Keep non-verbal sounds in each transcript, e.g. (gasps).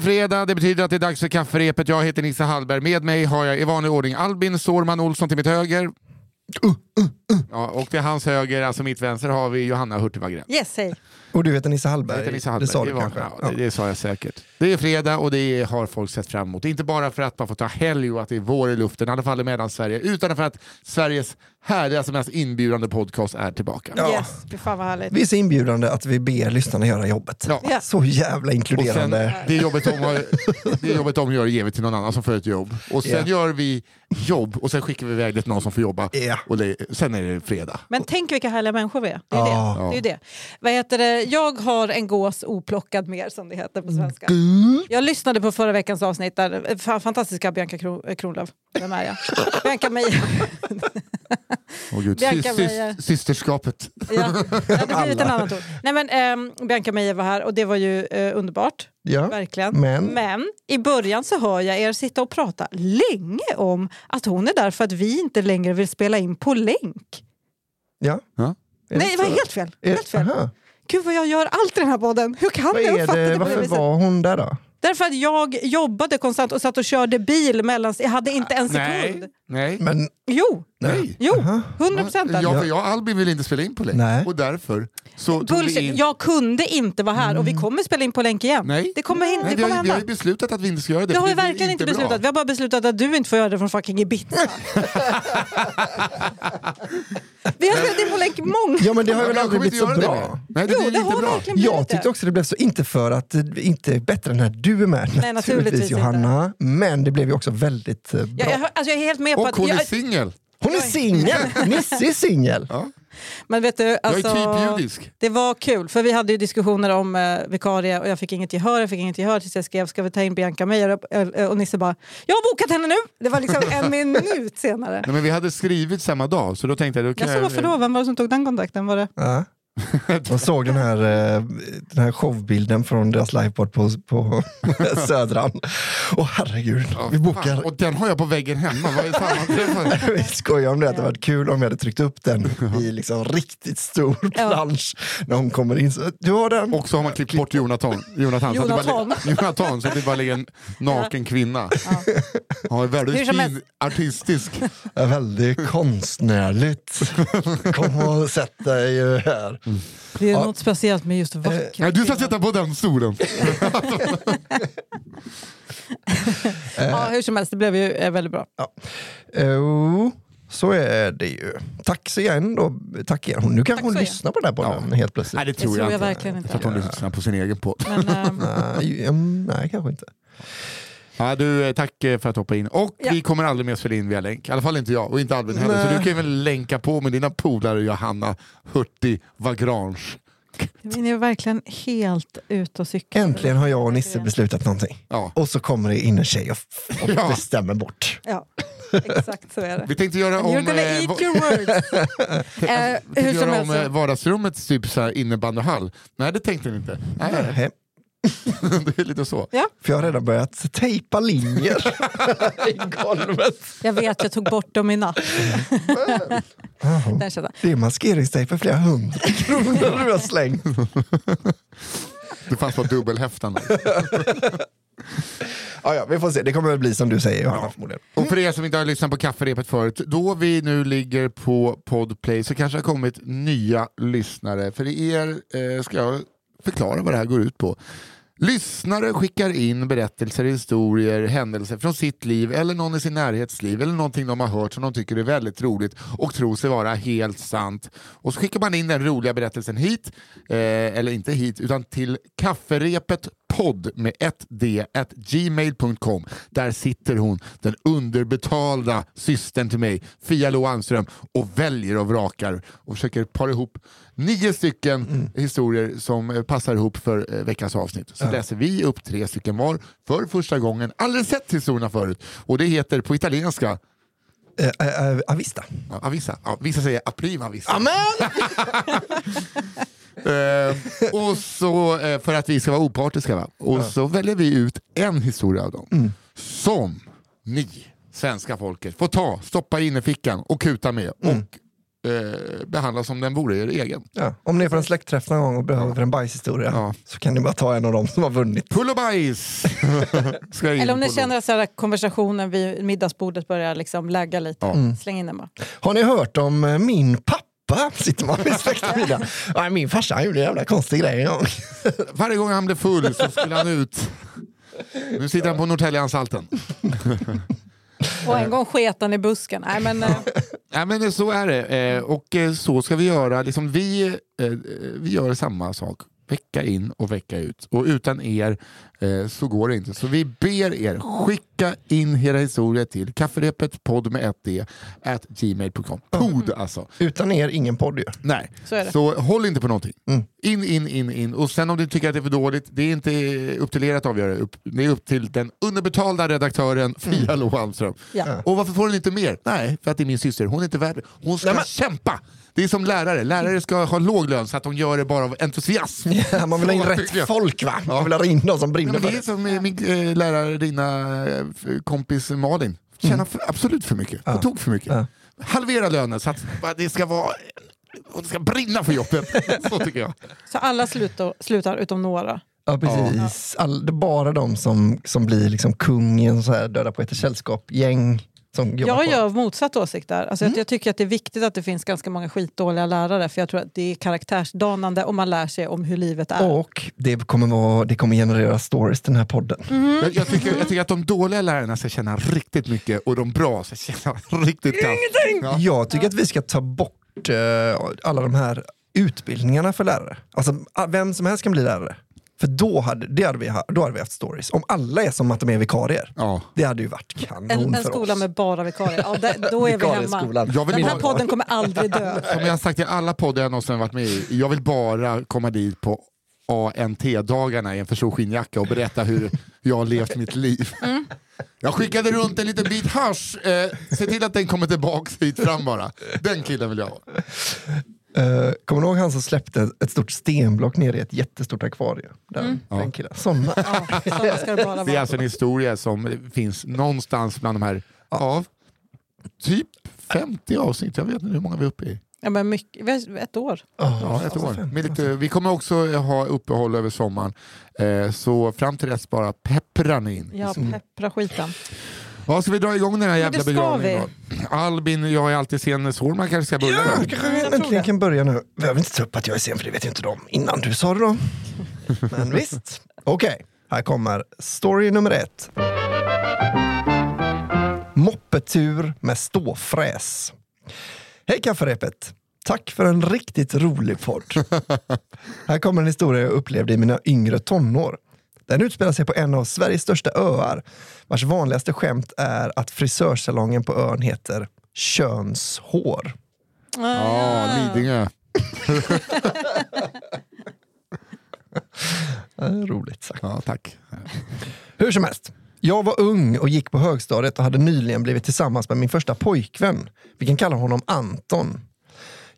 Det är fredag, det betyder att det är dags för kafferepet. Jag heter Nisse Hallberg. Med mig har jag i vanlig ordning Albin Sårman Olsson till mitt höger. Uh, uh. Ja, och till hans höger, alltså mitt vänster, har vi Johanna Hurtig Wagrell. Yes, hej. Och du heter Nisse Jag Hallberg. heter Nisse Hallberg. Det sa du var- kanske? Ja, det, det sa jag säkert. Det är fredag och det har folk sett fram emot. Inte bara för att man får ta helg och att det är vår i luften, i alla fall i Mellansverige, utan för att Sveriges härligaste, mest inbjudande podcast är tillbaka. Ja. Yes, fy fan vad härligt. Vi är så inbjudande att vi ber lyssnarna göra jobbet. Ja. Ja. Så jävla Och sen, inkluderande. det jobbet de det jobbet de gör ger vi till någon annan som får ett jobb. Och sen Ja. gör vi jobb och sen skickar vi iväg det till någon som får jobba. Ja. Och det, sen är det fredag. Men tänk vilka härliga människor vi är. Det är, Ja. det. det, är det. Vad heter det. Jag har en gås oplockad mer som det heter på svenska. Jag lyssnade på förra veckans avsnitt där fa- fantastiska Bianca eh, Kronlöf. Vem är jag? Bianca Meijer. (laughs) Åh, Gud. Bianca Meijer. sys- Systerskapet. Ja, det hade blivit en annan. Nej, men, ehm, Bianca Meijer var här och det var ju eh, underbart. Ja. Verkligen. Men? Men i början så hör jag er sitta och prata länge om att hon är där för att vi inte längre vill spela in på länk. Ja. Ja. Nej, det var helt fel. Är- Helt fel. aha. Gud vad jag gör allt i den här podden. Hur kan Vad jag uppfatta det, det på det varför viset? var hon där då? Därför att jag jobbade konstant och satt och körde bil mellan... Jag hade inte en sekund. Nej. Nej. Men Jo, Nej. jo. Aha. 100 procent. Ja, för jag och Albin vill inte spela in på länk. Nej. Och därför så tog vi Bullshit. in... Jag kunde inte vara här och vi kommer spela in på länk igen. Nej. Det kommer, hin- Nej, det vi, kommer har, vi har hända. ju beslutat att vi inte ska göra det. Det har vi verkligen inte bra. beslutat. Vi har bara beslutat att du inte får göra det från fucking Ibiza. (laughs) vi har spelat in på länk många Ja men det har Ja, väl aldrig blivit så bra. Nej, det Jo, blir det inte har bra. Jag tyckte också det blev så, inte för att det inte är bättre när du är med Nej, naturligtvis. Johanna, men det blev ju också väldigt eh, bra. Jag, jag, alltså jag är helt med på Och att... hon är Jag, singel. Hon är singel! (laughs) Nisse är singel! men vet du, Jag är alltså, typ judisk. det var kul för vi hade ju diskussioner om eh, vikarie och jag fick inget gehör. Jag fick inget gehör tills jag skrev ska vi ta in Bianca Meijer och, eh, och Nisse bara jag har bokat henne nu. Det var liksom en (laughs) minut senare. Nej, men vi hade skrivit samma dag så då tänkte jag... Då kan Jag sa varför då? Vem var det som tog den kontakten? Var det? Ja. Jag såg den här, eh, den här showbilden från deras livepodd på, på (laughs) Södran. Åh herregud, vi bokar. Fan, och den har jag på väggen hemma. Vad är? (laughs) Vi skojar om det, att det hade varit kul om vi hade tryckt upp den i liksom riktigt stor plansch när hon kommer in. Så, du har den? Och så har man klippt bort Jonathan. Jonathan, Så att det bara, Jonathan. Jonathan så att det bara ligger en naken kvinna. Ja, är väldigt fin, artistisk. Ja, väldigt konstnärligt. Kom och sätt dig eh, Det är Ja. något speciellt med just vackra Nej, du ska sitta på den stolen. (laughs) Ja, hur som helst, det blev ju eh, väldigt bra. Jo, så är det ju. Tack så igen då. Tack igen. Nu kanske hon lyssnar på den här podden helt plötsligt. Nej, det tror jag, jag inte. verkligen inte. Jag tror att hon lyssnar på sin egen podd. Men, eh, (laughs) Nej, mm, nej, kanske inte. Ja, du, eh, tack eh, för att hoppa in. Och Ja. vi kommer aldrig mer spela in via länk. I alla fall inte jag och inte Albin heller. Nej. Så du kan väl länka på med dina polare Johanna Hurtig Vagrange. ni är verkligen helt ute och cyklar. Äntligen har jag och Nisse beslutat någonting. Ja. Och så kommer det in en tjej och, och Ja. bestämmer bort. Ja, exakt så är det. Vi tänkte göra om, You're gonna eh, eat your words. (laughs) eh, hur som göra helst. om eh, typ innebandyhall. Nej, det tänkte vi inte. Nej, Nej, (laughs) det är lite så. Ja, för jag har redan börjat tejpa linjer (laughs) i golvet. jag vet, jag tog bort dem i natt. Kände. Det är maskeringstejp för flera hundra kronor du har slängt. Det fanns bara dubbelhäftande. (laughs) Ja, ja, vi får se. Det kommer väl bli som du säger Johanna förmodligen. Och för er som inte har lyssnat på kafferepet förut, då vi nu ligger på Podplay så kanske har kommit nya lyssnare. För er eh, ska jag förklara vad det här går ut på. Lyssnare skickar in berättelser, historier, händelser från sitt liv eller någon i sin närhetsliv eller någonting de har hört som de tycker är väldigt roligt och tror sig vara helt sant. Och så skickar man in den roliga berättelsen hit, eh, eller inte hit, utan till kafferepet podd med ett d at gmail.com. Där sitter hon, den underbetalda systern till mig, Fia Lo Anström, och väljer och vrakar och försöker para ihop nio stycken historier som eh, passar ihop för eh, veckans avsnitt. Så läser vi upp tre stycken var för första gången. Aldrig sett historierna förut. Och det heter på italienska eh, Avista. Ja, avisa. Ja, vissa säger aprima avisa. Amen! (laughs) Eh, och så, eh, för att vi ska vara opartiska, va? och så väljer vi ut en historia av dem som ni, svenska folket, får ta, stoppa in i fickan och kuta med och eh, behandla som den vore er egen. Ja. Om ni är på en släktträff någon gång och behöver en bajshistoria Ja. så kan ni bara ta en av dem som har vunnit. Pull och bajs! (laughs) Ska jag in Eller om ni känner att så här, konversationen vid middagsbordet börjar liksom lägga lite. Ja. Släng in den bara. Har ni hört om eh, min pappa? Sitter man vid släktmiddag. Ja, min farsa han gjorde en jävla konstig grej en gång. Varje gång han blev full så skulle han ut. Nu sitter han på Norrtäljeanstalten. Och en gång sket han i busken. Nej, men, eh, Ja, men så är det eh, och eh, så ska vi göra. Liksom vi, eh, vi gör samma sak vecka in och vecka ut. Och utan er eh, så går det inte. Så vi ber er skicka in era historier till kafferepet podd med ett d at gmail.com. Pod alltså. Utan er, ingen podd ju. Nej. Så är det. Så håll inte på någonting. Mm. In, in, in, in. Och sen om du tycker att det är för dåligt, det är inte upp till er att avgöra. Upp- Det är upp till den underbetalda redaktören Fia Lo Almström. ja. Och varför får hon inte mer? Nej, för att det är min syster. Hon är inte värd det. Hon ska Nej, men- kämpa! Det är som lärare. Lärare ska ha låg lön så att de gör det bara av entusiasm. (laughs) Ja, man vill ha in rätt jag. folk va? Man vill ha in de som Ja, brinner men för det är det. som eh, min eh, lärare, dina eh, kompis Malin. Tjänar för, absolut för mycket. På tok för mycket. Ja. Halvera lönen så att det ska vara och det ska brinna för jobbet. (laughs) Så tycker jag. Så alla slutar, slutar utom några. Ja, precis. All, det är bara de som, som blir liksom kung i en så här döda poeters sällskap, gäng som jobbar Jag på. Mm. gör motsatt åsikt där. Alltså jag, jag tycker att det är viktigt att det finns ganska många skitdåliga lärare för jag tror att det är karaktärsdanande och man lär sig om hur livet är. Och det kommer, vara, det kommer generera stories den här podden. Mm. Jag, jag, tycker, jag tycker att de dåliga lärarna ska känna riktigt mycket och de bra ska känna (laughs) riktigt kallt. Ja. Jag tycker att vi ska ta bort eh, alla de här utbildningarna för lärare. Alltså vem som helst kan bli lärare. För då hade, det hade vi, ha- då hade vi haft stories. Om alla är som att de är vikarier. Ja. Det hade ju varit kanon En, en för skola oss. med bara vikarier. Ja, där, då är vi hemma. Den här podden kommer aldrig dö. (laughs) Som jag har sagt i alla poddar jag någonsin varit med i, jag vill bara komma dit på ANT-dagarna i en för stor skinnjacka och berätta hur jag har levt mitt liv. Jag skickade runt en liten bit hasch. Eh, se till att den kommer tillbaks hit fram bara. Den killen vill jag ha. Uh, kommer du ihåg han som släppte ett stort stenblock ner i ett jättestort akvarium? Där, Mm. Den. Ja, sådana ska det bara (laughs) Det är alltså en historia som finns någonstans bland de här, ja, typ 50 avsnitt. Jag vet inte hur många vi är uppe i. Ja, men mycket, ett år. Ja, ett år. Lite, vi kommer också ha uppehåll över sommaren. Eh, så fram till dess bara pepprar ni in. Ja, peppra skiten. Ja, ska vi dra igång den här jävla begravningen då? Albin, jag är alltid sen. Sårman kanske ska börja? Ja, kanske jag äntligen kan börja nu. Vi behöver inte ta upp att jag är sen för det vet ju inte de innan du sa det då. Men visst. Okej, här kommer story nummer ett. Moppetur med ståfräs. Hej kafferepet! Tack för en riktigt rolig podd. (laughs) Här kommer en historia jag upplevde i mina yngre tonår. Den utspelar sig på en av Sveriges största öar vars vanligaste skämt är att frisörsalongen på ön heter Könshår. Ja, Lidingö. (laughs) Ja, det är roligt sagt. Ja, tack. Hur som helst. Jag var ung och gick på högstadiet och hade nyligen blivit tillsammans med min första pojkvän. Vi kan kalla honom Anton.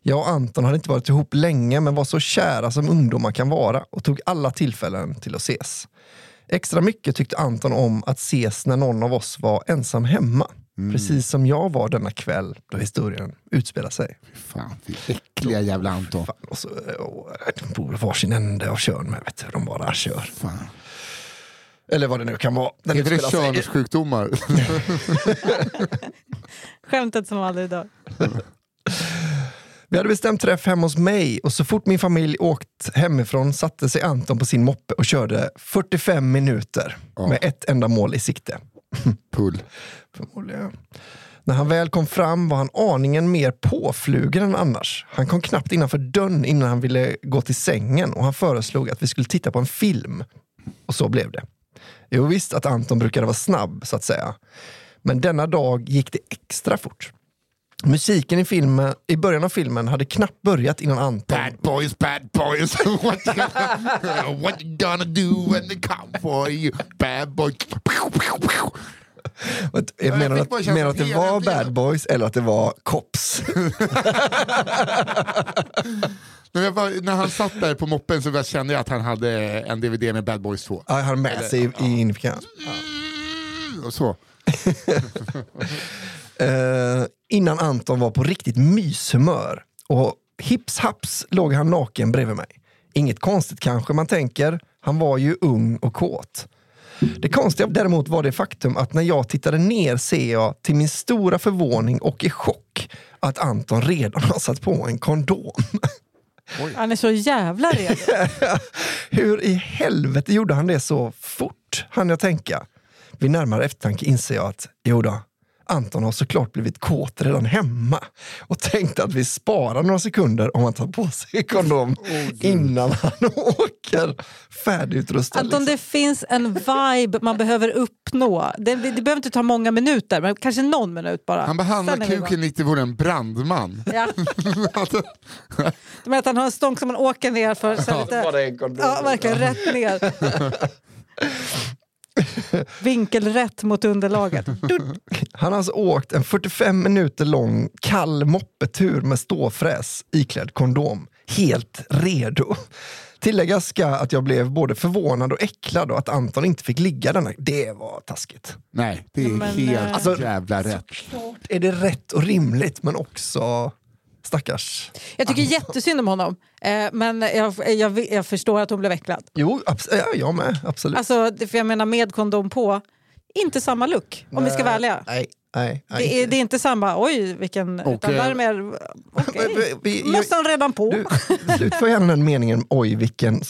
Jag och Anton hade inte varit ihop länge men var så kära som ungdomar kan vara och tog alla tillfällen till att ses. Extra mycket tyckte Anton om att ses när någon av oss var ensam hemma. Precis som jag var denna kväll då historien utspelar sig. Fan, det äckliga jävla Anton. Fan, och så, och, de bor varsin ände av kön med, vet du. De bara kör. Fan. Eller vad det nu kan vara. Den Är det könssjukdomar? (laughs) Skämtet som aldrig dör. (laughs) Vi hade bestämt träff hemma hos mig och så fort min familj åkt hemifrån satte sig Anton på sin moppe och körde 45 minuter Ja. med ett enda mål i sikte. Pull. (laughs) Förmodligen. När han väl kom fram var han aningen mer påflugen än annars. Han kom knappt innanför dörren innan han ville gå till sängen och han föreslog att vi skulle titta på en film. Och så blev det. Jo visst att Anton brukade vara snabb, så att säga. Men denna dag gick det extra fort. Musiken i, filmen, i början av filmen hade knappt börjat innan Anton... Bad boys, bad boys. (laughs) what, you, what you gonna do when they come for you? Bad boys. (laughs) Menar bara att, menar att det var bad boys eller att det var cops. (laughs) Jag bara, när han satt där på moppen så kände jag att han hade en DVD med Bad Boys 2. Ja, han med sig i, i infickan. Och så. Eh, innan Anton var på riktigt myshumör. Och hips haps låg han naken bredvid mig. Inget konstigt kanske man tänker, han var ju ung och kåt. Det konstiga däremot var det faktum att när jag tittade ner ser jag till min stora förvåning och i chock att Anton redan har satt på en kondom. Han är så jävla redo. (laughs) Hur i helvete gjorde han det så fort, hann jag tänka. Vid närmare eftertanke inser jag att, jodå, Anton har såklart blivit kåt redan hemma och tänkte att vi sparar några sekunder om han tar på sig kondom (laughs) innan han (laughs) åker färdigutrustad. Anton, liksom. det finns en vibe man behöver uppnå. Det, det, det behöver inte ta många minuter, men kanske någon minut bara. Han behandlar kuken lite vore en brandman. Ja. (laughs) Du menar att han har en stång som man åker ner för. Så lite, Bara en kondom. ja, verkligen rätt ner. (laughs) Vinkelrätt mot underlaget. (laughs) Han har alltså åkt en 45 minuter lång kall moppetur med ståfräs iklädd kondom. Helt redo. Tilläggas ska att jag blev både förvånad och äcklad och att Anton inte fick ligga denna. Det var taskigt. Nej, det är Men, helt Alltså- jävla rätt. Är det rätt och rimligt men också stackars. Jag tycker jättesynd om honom, eh, men jag, jag, jag förstår att hon blev äcklad. Jo, ja, jag med. Absolut. Alltså, för jag menar med kondom på, inte samma look om vi ska vara ärliga. Nej, nej. nej Det är, det är inte samma, oj vilken... Och, utan där mer. (laughs) Vi- vi- jag- Mössan redan på. Du, slutför gärna den meningen, oj vilken,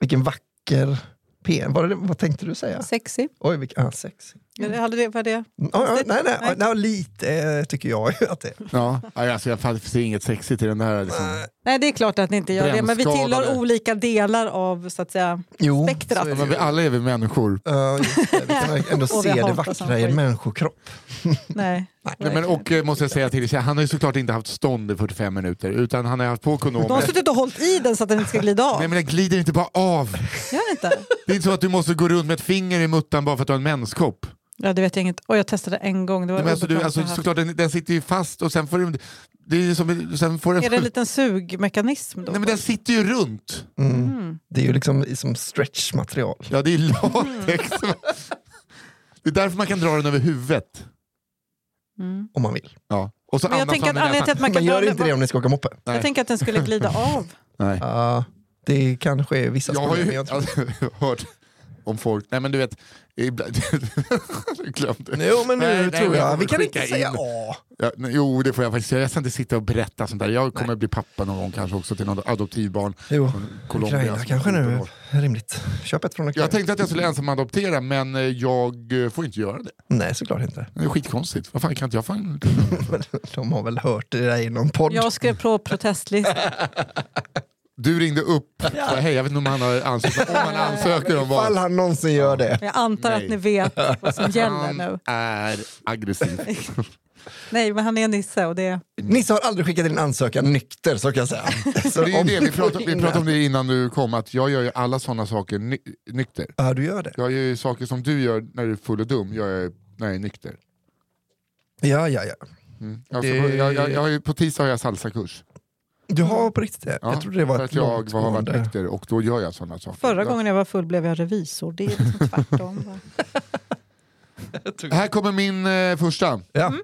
vilken vacker PM. Vad, vad tänkte du säga? Sexy. Oj, vilken, ah, sexy. Jag hade det, var det. Ja, nej, nej, Nej. nej. lite tycker jag ju att det är. Ja, alltså jag ser inget sexigt i den där. Liksom. Nej det är klart att ni inte gör det, men vi tillhör olika delar av så att säga, Jo, spektrat. så är Ja, men vi alla är vi människor. Just det. Vi kan ändå (laughs) se det vackra i en människokropp. (laughs) Nej. Nej, men, och eh, måste jag säga till han har ju såklart inte haft stånd i 45 minuter utan han har haft på De har kondomer. suttit och hållit i den så att den inte ska glida av. Nej men den glider inte bara av. Gör inte? Det är inte så att du måste gå runt med ett finger i muttan bara för att du har en menskopp. Ja, det vet jag inget. Och jag testade en gång. Det var Nej, men alltså, du, alltså, såklart, den, den sitter ju fast och sen får du... Det är som, sen får den, Är det en liten sugmekanism då? Nej men den sitter ju runt. Mm. Det är ju liksom som stretchmaterial. Ja det är latex. Det är därför man kan dra den över huvudet. Mm. Om man vill. Ja. Och så Men jag tänker att anledningen till att man kan Men gör inte det om ni ska åka moppe. Nej. Jag tänker att den skulle glida av. Nej. Ja, det kanske är vissa Jag har skulle, ju jag tror- alltså, hört om folk, nej men du vet, ibland, (laughs) jag glömde. Jo men nu Nej, nej, tror men jag vi kan inte säga in. A. Ja, nej, jo det får jag faktiskt säga, jag ska inte sitta och berätta sånt där. Jag kommer bli pappa någon gång kanske också till något adoptivbarn Jo, från Colombia. Ukraina kanske är nu 14 år. är rimligt. Köp ett från Ukraina. Jag tänkte att jag skulle ensam adoptera men eh, jag eh, får inte göra det. Nej, såklart inte. Det är skitkonstigt. Vad fan kan inte jag fan... (laughs) De har väl hört det där i någon podd. Jag skrev på protestlista. (laughs) Du ringde upp, ja. hej jag vet inte om han har ansökt, om han ansöker om Ifall vad. han någonsin gör det. Jag antar Nej. att ni vet vad som gäller Han nu. är aggressiv. (laughs) Nej, men han är Nisse och det... Nisse har aldrig skickat in en ansökan nykter, så kan jag säga. Så Det är det, vi, pratade, vi pratade om det innan du kom, att jag gör ju alla sådana saker ny, nykter. Ja, du gör det. Jag gör ju saker som du gör när du är full och dum, gör jag när jag är nykter. Ja, ja, ja. Mm. Jag, Det- jag, jag, jag, på tisdag har jag salsakurs. Du har på riktigt det? Ja, jag trodde det var för att jag har varit långtgående- nykter och då gör jag sådana saker. Förra Ja. gången jag var full blev jag revisor. Det är liksom (laughs) tvärtom. (laughs) Här kommer min eh, första. Ja. Mm.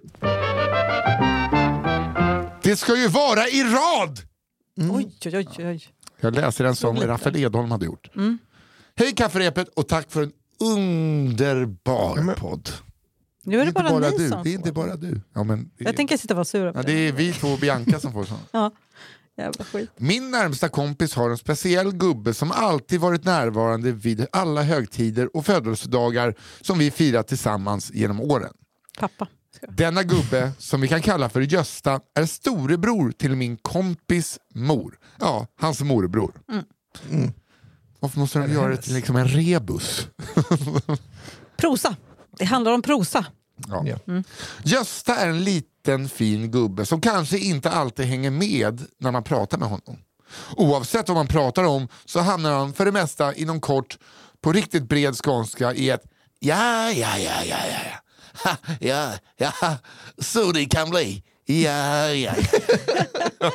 Det ska ju vara i rad! Oj, oj, oj, oj. Jag läser en som. Rafael Edholm hade gjort. Mm. Hej kafferepet och tack för en underbar podd. Nu är det bara, ni du. som Det är inte får. bara du. Ja, men det, Jag tänker sitta och vara sur ja, det är vi två och Bianca som får sånt. Ja, jävla skit. Min närmsta kompis har en speciell gubbe som alltid varit närvarande vid alla högtider och födelsedagar som vi firat tillsammans genom åren. Pappa. Denna gubbe, som vi kan kalla för Gösta, är storebror till min kompis mor. Ja, hans morbror. Mm. Varför måste de göra det till liksom en rebus? Prosa. Det handlar om prosa. Ja. Ja. Gösta är en liten fin gubbe som kanske inte alltid hänger med när man pratar med honom. Oavsett vad man pratar om så hamnar han för det mesta inom kort på riktigt bred skånska i ett ja, ja, ja, ja, ja, ja. Ha, ja, ja, så det kan bli. Ja, ja, ja.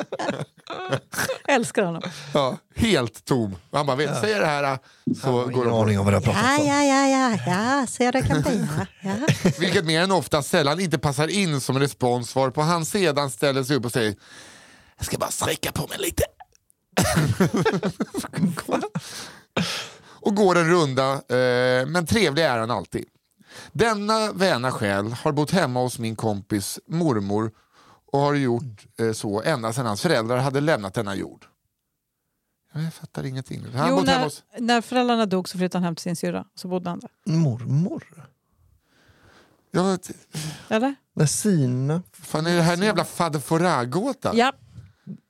(laughs) Älskar honom. Ja, helt tom. Han bara, vet, säger det här så Jag har går det aning om vad jag pratar Ja, om. ja, ja, ja, ja, så det kan bli. Ja. Ja. (laughs) Vilket mer än ofta sällan inte passar in som respons varpå han sedan ställer sig upp och säger Jag ska bara sträcka på mig lite. (laughs) och går en runda, eh, men trevlig är han alltid. Denna väna själ har bott hemma hos min kompis mormor och har gjort eh, så ända sedan hans föräldrar hade lämnat denna jord. Jag fattar ingenting. Han har Jo, när, hos... när föräldrarna dog så flyttade han hem till sin syrra. Så bodde han där. Mormor? Vet, Eller? När Sina... fan är det här en jävla fadder Fouras-gåta? Ja,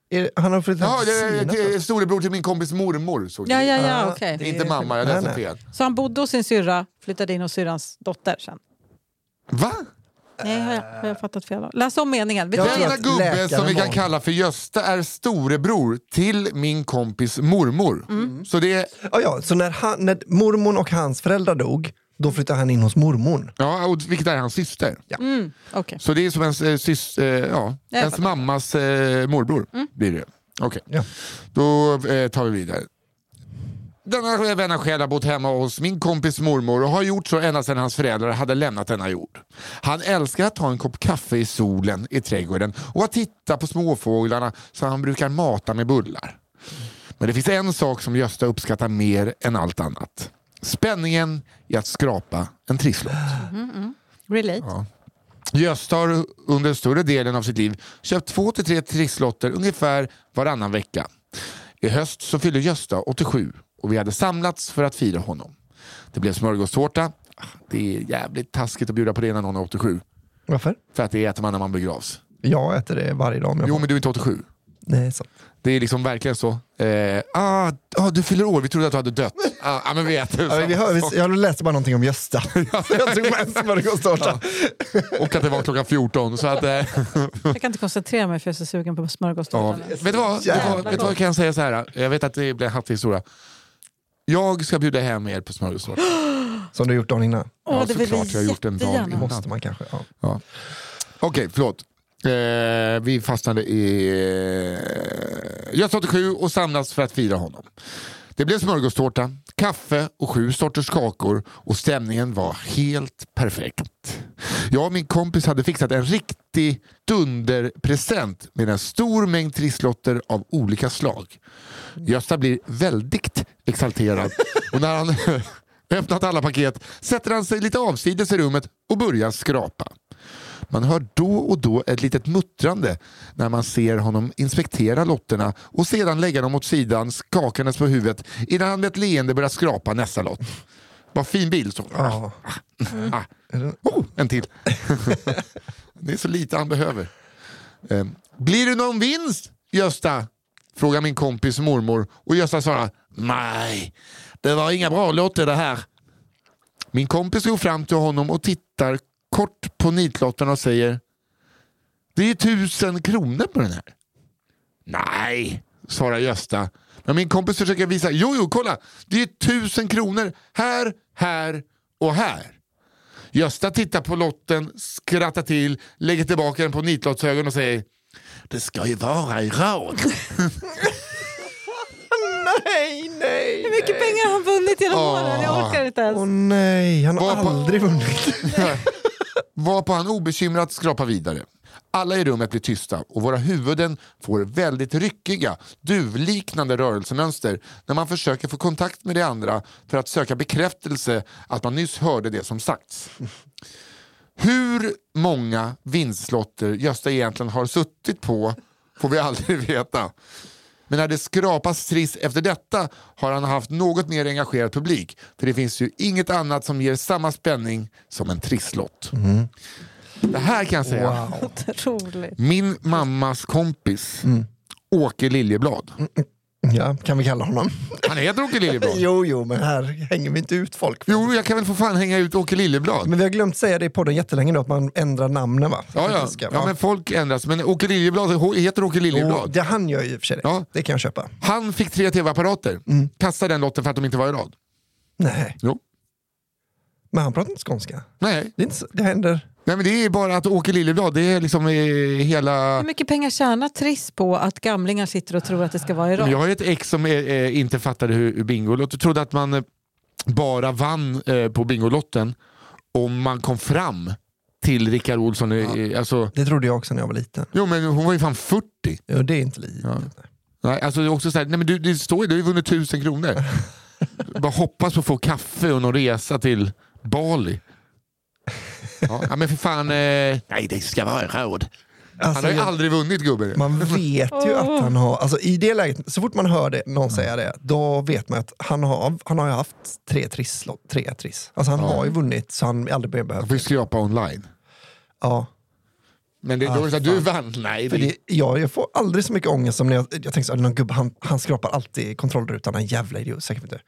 Är, han har flyttat Ja, till Sina? det storebror till min kompis mormor. såg ja, ja, ja Ja, okej. Det är inte mamma, jag läste fel. Så han bodde hos sin syrra, flyttade in hos syrrans dotter sen. Va? Nej, har jag, har jag fattat fel? Läs om meningen. Jag Denna gubbe som vi kan kalla för Gösta är storebror till min kompis mormor. Mm. Så det är, Ja, ja, så när, han, när mormon och hans föräldrar dog, då flyttade han in hos mormon. ja, och vilket är hans syster. Mm, okej. Så det är som ens, eh, sys, eh, ja, ens mammas eh, morbror. Blir det. Okej, Ja. då eh, tar vi vidare. Denna vänna själ har bott hemma hos min kompis mormor och har gjort så ända sedan hans föräldrar hade lämnat denna jord. Han älskar att ta en kopp kaffe i solen i trädgården och att titta på småfåglarna som han brukar mata med bullar. Men det finns en sak som Gösta uppskattar mer än allt annat. Spänningen i att skrapa en trisslott. Relate. Ja. Gösta har under större delen av sitt liv köpt två till tre trisslotter ungefär varannan vecka. I höst så fyllde Gösta 87 och vi hade samlats för att fira honom. Det blev smörgåstårta. Det är jävligt taskigt att bjuda på det när någon är 87. Varför? För att det äter man när man begravs. Jag äter det varje dag. jag Jo men du är inte 87. Nej, så. Det är liksom verkligen så. Eh, ah, ah, du fyller år, vi trodde att du hade dött. (laughs) Ah, ah, men vi äter. Ja, men vi hör, vi, jag läste bara någonting om Gösta. (laughs) (laughs) jag tog med smörgåstårta. Och att det var klockan 14. Så att, eh, Jag kan inte koncentrera mig för jag är så sugen på Ja, smörgåstårta. nu. vet du vad? Vet du vad, vet vad jag kan säga så här? Jag vet att det blir en hattig historia. Jag ska bjuda hem er på smörgåstårta. (gasps) Som du gjort dagen innan. Åh, Ja, det vill såklart, jag har gjort en dag innan. Måste man kanske. Ja. Ja. Okej, förlåt. Eh, vi fastnade i eh, Gösta 87 och samlas för att fira honom. Det blev smörgåstårta, kaffe och sju sorters kakor och stämningen var helt perfekt. Jag och min kompis hade fixat en riktig dunderpresent med en stor mängd trisslotter av olika slag. Gösta blir väldigt exalterad och när han (laughs) öppnat alla paket sätter han sig lite avsides i rummet och börjar skrapa. Man hör då och då ett litet muttrande när man ser honom inspektera lotterna och sedan lägga dem åt sidan skakandes på huvudet innan han med ett leende börjar skrapa nästa lott. Vad fin bild. Så. Ja. Ah. Oh, en till. (laughs) det är så lite han behöver. Eh, blir det någon vinst, Gösta? Frågar min kompis mormor och Gösta svarar nej, det var inga bra lotter det här. Min kompis går fram till honom och tittar kort på nitlotten och säger det är tusen kronor på den här. Nej, svarar Gösta. Men min kompis försöker visa, jo jo kolla, det är tusen kronor här, här och här. Gösta tittar på lotten, skrattar till, lägger tillbaka den på nitlottshögen och säger det ska ju vara i rad. (laughs) Nej, nej, Hur mycket pengar har han vunnit genom åren? Jag orkar inte ens. Åh nej, han har på- aldrig vunnit. (laughs) Varpå han obekymrat skrapar vidare. Alla i rummet blir tysta och våra huvuden får väldigt ryckiga, duvliknande rörelsemönster när man försöker få kontakt med de andra för att söka bekräftelse att man nyss hörde det som sagts. Hur många vinstlotter Gösta egentligen har suttit på får vi aldrig (laughs) veta. Men när det skrapas triss efter detta har han haft något mer engagerad publik. För det finns ju inget annat som ger samma spänning som en trisslott. Det här kan jag säga. Wow. (laughs) Min mammas kompis, Åke Liljeblad. Ja, kan vi kalla honom. Han heter Åke Liljeblad. (laughs) Jo, jo, men här hänger vi inte ut folk. Jo, jag kan väl få fan hänga ut Åke Liljeblad. Men vi har glömt säga det i podden jättelänge nu, att man ändrar namnen va? Ja, ja. Ska- ja, men folk ändras. Men Åke Liljeblad heter Åke Jo, Liljeblad. det han gör i och för sig det. Ja. Det kan jag köpa. Han fick tre tv-apparater. Kastade den lotten för att de inte var i rad. Nej, Jo. Men han pratar inte skånska. Nej. Det, är inte så, det händer. Nej, men det är bara att Åke Liljeblad, det är liksom eh, hela... Hur mycket pengar tjänar Triss på att gamlingar sitter och tror att det ska vara i rad? Jag har ju ett ex som eh, eh, inte fattade hur, hur Bingolotto trodde att man eh, bara vann eh, på Bingolotten om man kom fram till Rickard Olsson. eh, Alltså, Det trodde jag också när jag var liten. jo, men hon var ju fan 40. Ja, det är inte livet. Ja. Nej, alltså det är också så här, nej, men du, det står ju, du har ju vunnit tusen kronor. (laughs) Bara hoppas på att få kaffe och någon resa till Bali. Ja, ja, men för fan, eh, nej det ska vara råd. Han Alltså, har ju jag- aldrig vunnit gubben. Man vet ju att han har, alltså i det läget, så fort man hör det, någon säga det, då vet man att han har, han har ju haft tre triss. Tre triss. Alltså han har ju vunnit så han aldrig mer Han får ju skrapa online. Ja. Men det, då är det så här, du vann. Nej, För det, det, ja, jag får aldrig så mycket ångest som när jag, jag tänkte så någon gubbe, han, han skrapar alltid kontrollrutan, en jävla idiot. Säkert inte.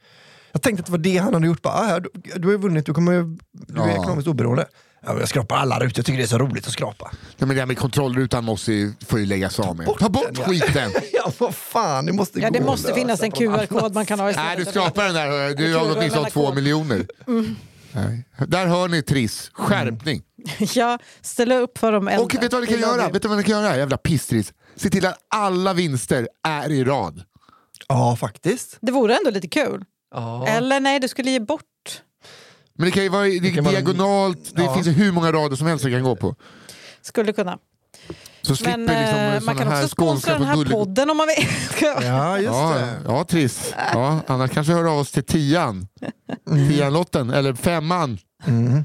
Jag tänkte att det var det han hade gjort. Bara, ah, här, du, du har ju vunnit, du, kommer, du är Ja. ekonomiskt oberoende. Ja, jag skrapar alla rutor, jag tycker det är så roligt att skrapa. nej, men det här med kontrollrutan måste ju, får ju läggas av med. bort Ta bort den, ja. skiten! (laughs) ja, vad fan, det måste Ja, det måste finnas en QR-kod man kan ha istället. Nej, du skrapar den där. Du har åtminstone två miljoner. Nej. Där hör ni Triss. Skärpning. (laughs) Ja, ställa upp för dem äldre. Och vet du vad ni kan göra? Vet du vad ni kan göra? Jävla pisstriss. Se till att alla vinster är i rad. Ja, faktiskt. Det vore ändå lite kul. Ja. Eller nej, du skulle ge bort. Men det kan ju vara det kan vara- diagonalt, det Ja. finns ju hur många rader som helst du kan gå på. Skulle kunna. Så slipper Men liksom eh, man såna kan här också sponsra skånska den här bull- podden om man vill. (laughs) Ja, just Ja, det. ja, Triss. Ja, annars kanske hör av oss till tian. Tian-lotten, eller femman. Mm.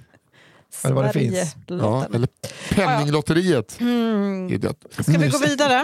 Eller vad det finns. Ja, Sverigelotten. eller Penninglotteriet. Mm. Ska vi gå vidare?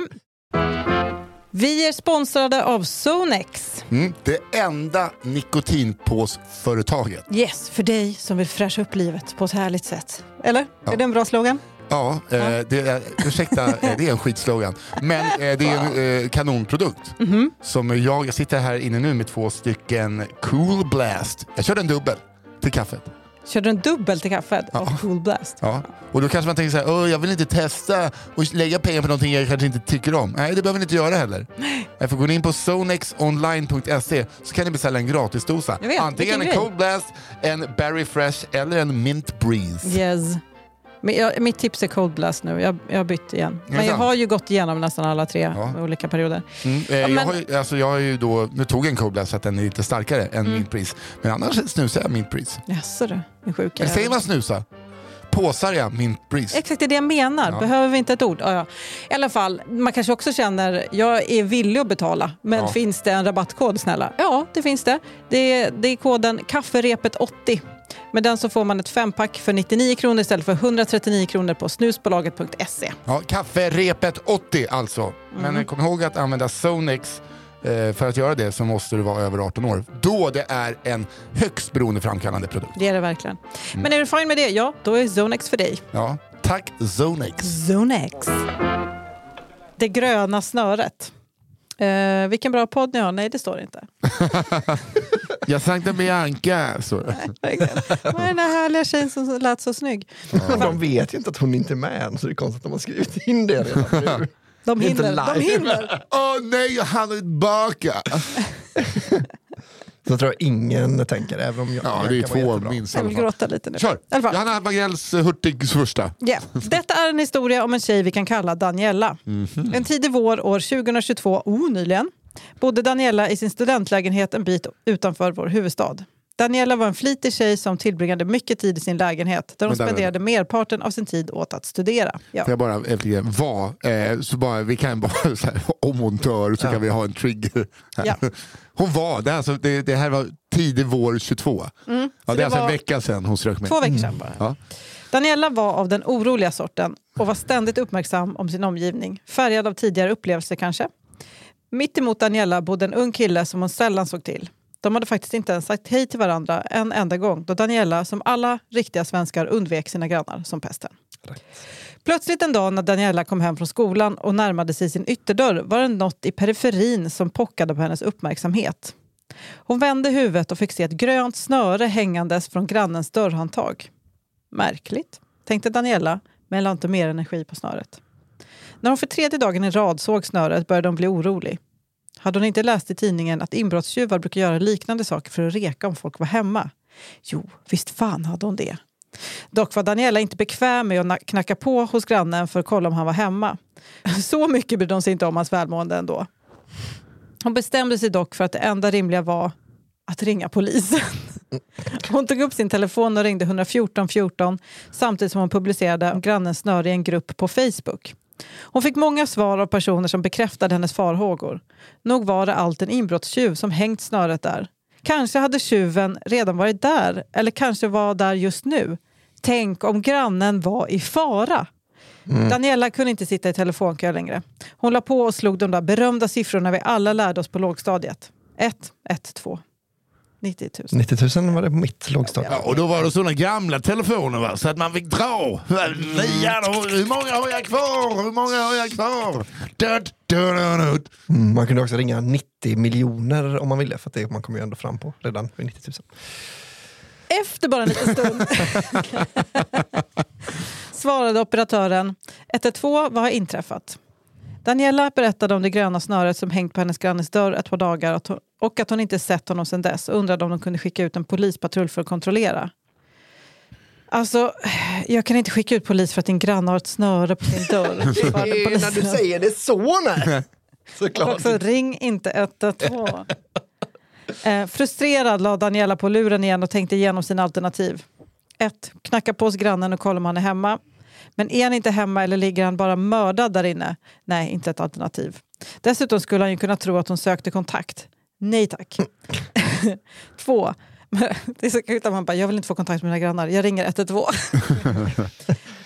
Vi är sponsrade av Zonex. Mm, det enda nikotinpåsföretaget. Yes, för dig som vill fräscha upp livet på ett härligt sätt. Eller? Ja. Är det en bra slogan? Ja, eh, det är, ursäkta, eh, det är en skitslogan. Men eh, det är en eh, kanonprodukt. Mhm. Som jag, jag sitter här inne nu med två stycken Cool Blast. Jag körde en dubbel till kaffet. Kör du en dubbel till kaffet Ja. av Cool Blast? Ja. Och då kanske man tänker så här, "Åh, jag vill inte testa och lägga pengar på någonting jag kanske inte tycker om. Nej, det behöver ni inte göra heller. Jag får gå in på zonexonline.se så kan ni beställa en gratisdosa. Vet, Antingen en grej. Cold Blast, en Berry Fresh eller en Mint Breeze. Yes. Men jag, mitt tips är Cold Blast nu. Jag, jag har bytt igen. Men jag har ju gått igenom nästan alla tre Ja. olika perioder. Mm, eh, jag, men- har ju, alltså, jag har ju då, nu tog jag en Cold Blast så att den är lite starkare än Mm. Mint Breeze. Men annars snusar jag Mint Breeze. Jaså du, en sjuk Eller säger man snusa? Påsar jag Mint Breeze? Exakt det är det jag menar. Ja. Behöver vi inte ett ord? Ja, ja. I alla fall, man kanske också känner, jag är villig att betala, men Ja. finns det en rabattkod snälla? Ja, det finns det. Det är, det är koden kafferepet80. Med den så får man ett fempack för 99 kronor istället för 139 kronor på snusbolaget.se. Ja, kafferepet 80 alltså. Mm. Men kom ihåg att använda Zonex. Eh, för att göra det så måste du vara över 18 år. Då det är en högst beroendeframkallande produkt. Det är det verkligen. Mm. Men är du fine med det? Ja, då är Zonex för dig. Ja, tack Zonex. Zonex. Det gröna snöret. Eh, vilken bra podd ni har. Nej, det står inte. (laughs) Jag Sankta Bianca. Så. Vad är den där härliga tjejen som lät så snygg? De vet ju inte att hon inte är med, så det är konstigt att de har skrivit in det redan nu. (laughs) De Det är inte hinner. De hinner. Åh nej, han är tillbaka! Så tror jag ingen tänker, även om jag Ja, det är två minst Jag vill gråta lite nu. Kör! Johanna Wagrells eh, Hurtigs första. Ja. Detta är en historia om en tjej vi kan kalla Daniela. Mhm. En tidig vår år 2022, oh, nyligen, bodde Daniela i sin studentlägenhet en bit utanför vår huvudstad. Daniela var en flitig tjej som tillbringade mycket tid i sin lägenhet där hon Vänta, spenderade merparten av sin tid åt att studera. Ja. Får jag bara efter var, eh, så bara, vi kan bara (laughs) här, om hon dör så kan vi ha en trigger. Ja. (laughs) Hon var, det, alltså, det, det här var tidig vår 22. ja, det är Mm. alltså en vecka sedan hon strök med. Två veckor sedan bara. Ja. Daniela var av den oroliga sorten och var ständigt uppmärksam om sin omgivning. Färgad av tidigare upplevelser kanske. Mitt emot Daniela bodde en ung kille som hon sällan såg till. De hade faktiskt inte ens sagt hej till varandra en enda gång då Daniela, som alla riktiga svenskar, undvek sina grannar som pesten. Plötsligt en dag när Daniela kom hem från skolan och närmade sig sin ytterdörr var det något i periferin som pockade på hennes uppmärksamhet. Hon vände huvudet och fick se ett grönt snöre hängandes från grannens dörrhandtag. Märkligt, tänkte Daniela, men la inte mer energi på snöret. När hon för tredje dagen i rad såg snöret började hon bli orolig. Hade hon inte läst i tidningen att inbrottstjuvar brukar göra liknande saker för att reka om folk var hemma? Jo, visst fan hade hon det. Dock var Daniela inte bekväm med att knacka på hos grannen för att kolla om han var hemma. (laughs) Så mycket brydde hon sig inte om hans välmående ändå. Hon bestämde sig dock för att det enda rimliga var att ringa polisen. (laughs) Hon tog upp sin telefon och ringde 114 14 samtidigt som hon publicerade om grannens snöre i en grupp på Facebook. Hon fick många svar av personer som bekräftade hennes farhågor. Nog var det allt en inbrottstjuv som hängt snöret där. Kanske hade tjuven redan varit där, eller kanske var där just nu. Tänk om grannen var i fara. Mm. Daniela kunde inte sitta i telefonkö längre. Hon la på och slog de där berömda siffrorna vi alla lärde oss på lågstadiet. 1, 1, 2. 90 000. 90 000 var det på mitt lågstadium. Ja, och då var det sådana gamla telefoner va? så att man fick dra. Nian, hur många har jag kvar? Hur många har jag kvar? Dut, dut, dut. Mm, man kunde också ringa 90 miljoner om man ville, för det man kom ju ändå fram på redan vid 90 000. Efter bara en liten stund (laughs) svarade operatören 112, vad har inträffat? Daniela berättade om det gröna snöret som hängt på hennes grannes dörr ett par dagar och att hon inte sett honom sedan dess och undrade om de kunde skicka ut en polispatrull för att kontrollera. Alltså, jag kan inte skicka ut polis för att din granne har ett snöre på sin dörr. (laughs) När du säger det så nej! (laughs) Såklart. också, ring inte 112. (laughs) eh, frustrerad la Daniela på luren igen och tänkte igenom sina alternativ. 1. Knacka på hos grannen och kolla om han är hemma. Men är han inte hemma eller ligger han bara mördad där inne? Nej, inte ett alternativ. Dessutom skulle han ju kunna tro att hon sökte kontakt. Nej tack. (laughs) Två. (laughs) Det är så kul att man bara, jag vill inte få kontakt med mina grannar, jag ringer 112. (laughs)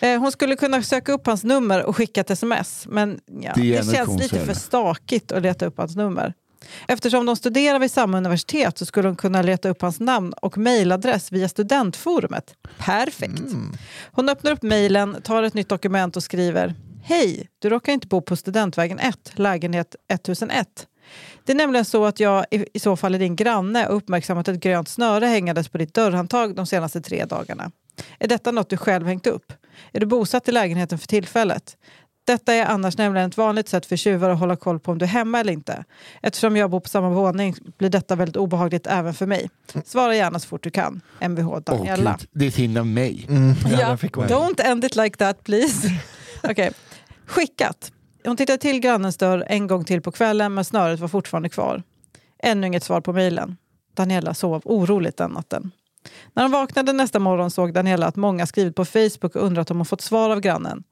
Eh, hon skulle kunna söka upp hans nummer och skicka ett sms, men ja, det, det känns lite för stakigt att leta upp hans nummer. Eftersom de studerar vid samma universitet så skulle hon kunna leta upp hans namn och mejladress via studentforumet. Perfekt! Mm. Hon öppnar upp mejlen, tar ett nytt dokument och skriver Hej! Du råkar inte bo på Studentvägen 1, lägenhet 1001. Det är nämligen så att jag i så fall är din granne och uppmärksammat ett grönt snöre hängandes på ditt dörrhandtag de senaste tre dagarna. Är detta något du själv hängt upp? Är du bosatt i lägenheten för tillfället? Detta är annars nämligen ett vanligt sätt för tjuvar att hålla koll på om du är hemma eller inte. Eftersom jag bor på samma våning blir detta väldigt obehagligt även för mig. Svara gärna så fort du kan. Mvh Daniela. Oh, det är synd om mig. Mm, ja, don't end it like that please. (laughs) okay. Skickat. Hon tittade till grannens dörr en gång till på kvällen men snöret var fortfarande kvar. Ännu inget svar på mejlen. Daniela sov oroligt den natten. När hon vaknade nästa morgon såg Daniela att många skrivit på Facebook och undrat om hon fått svar av grannen.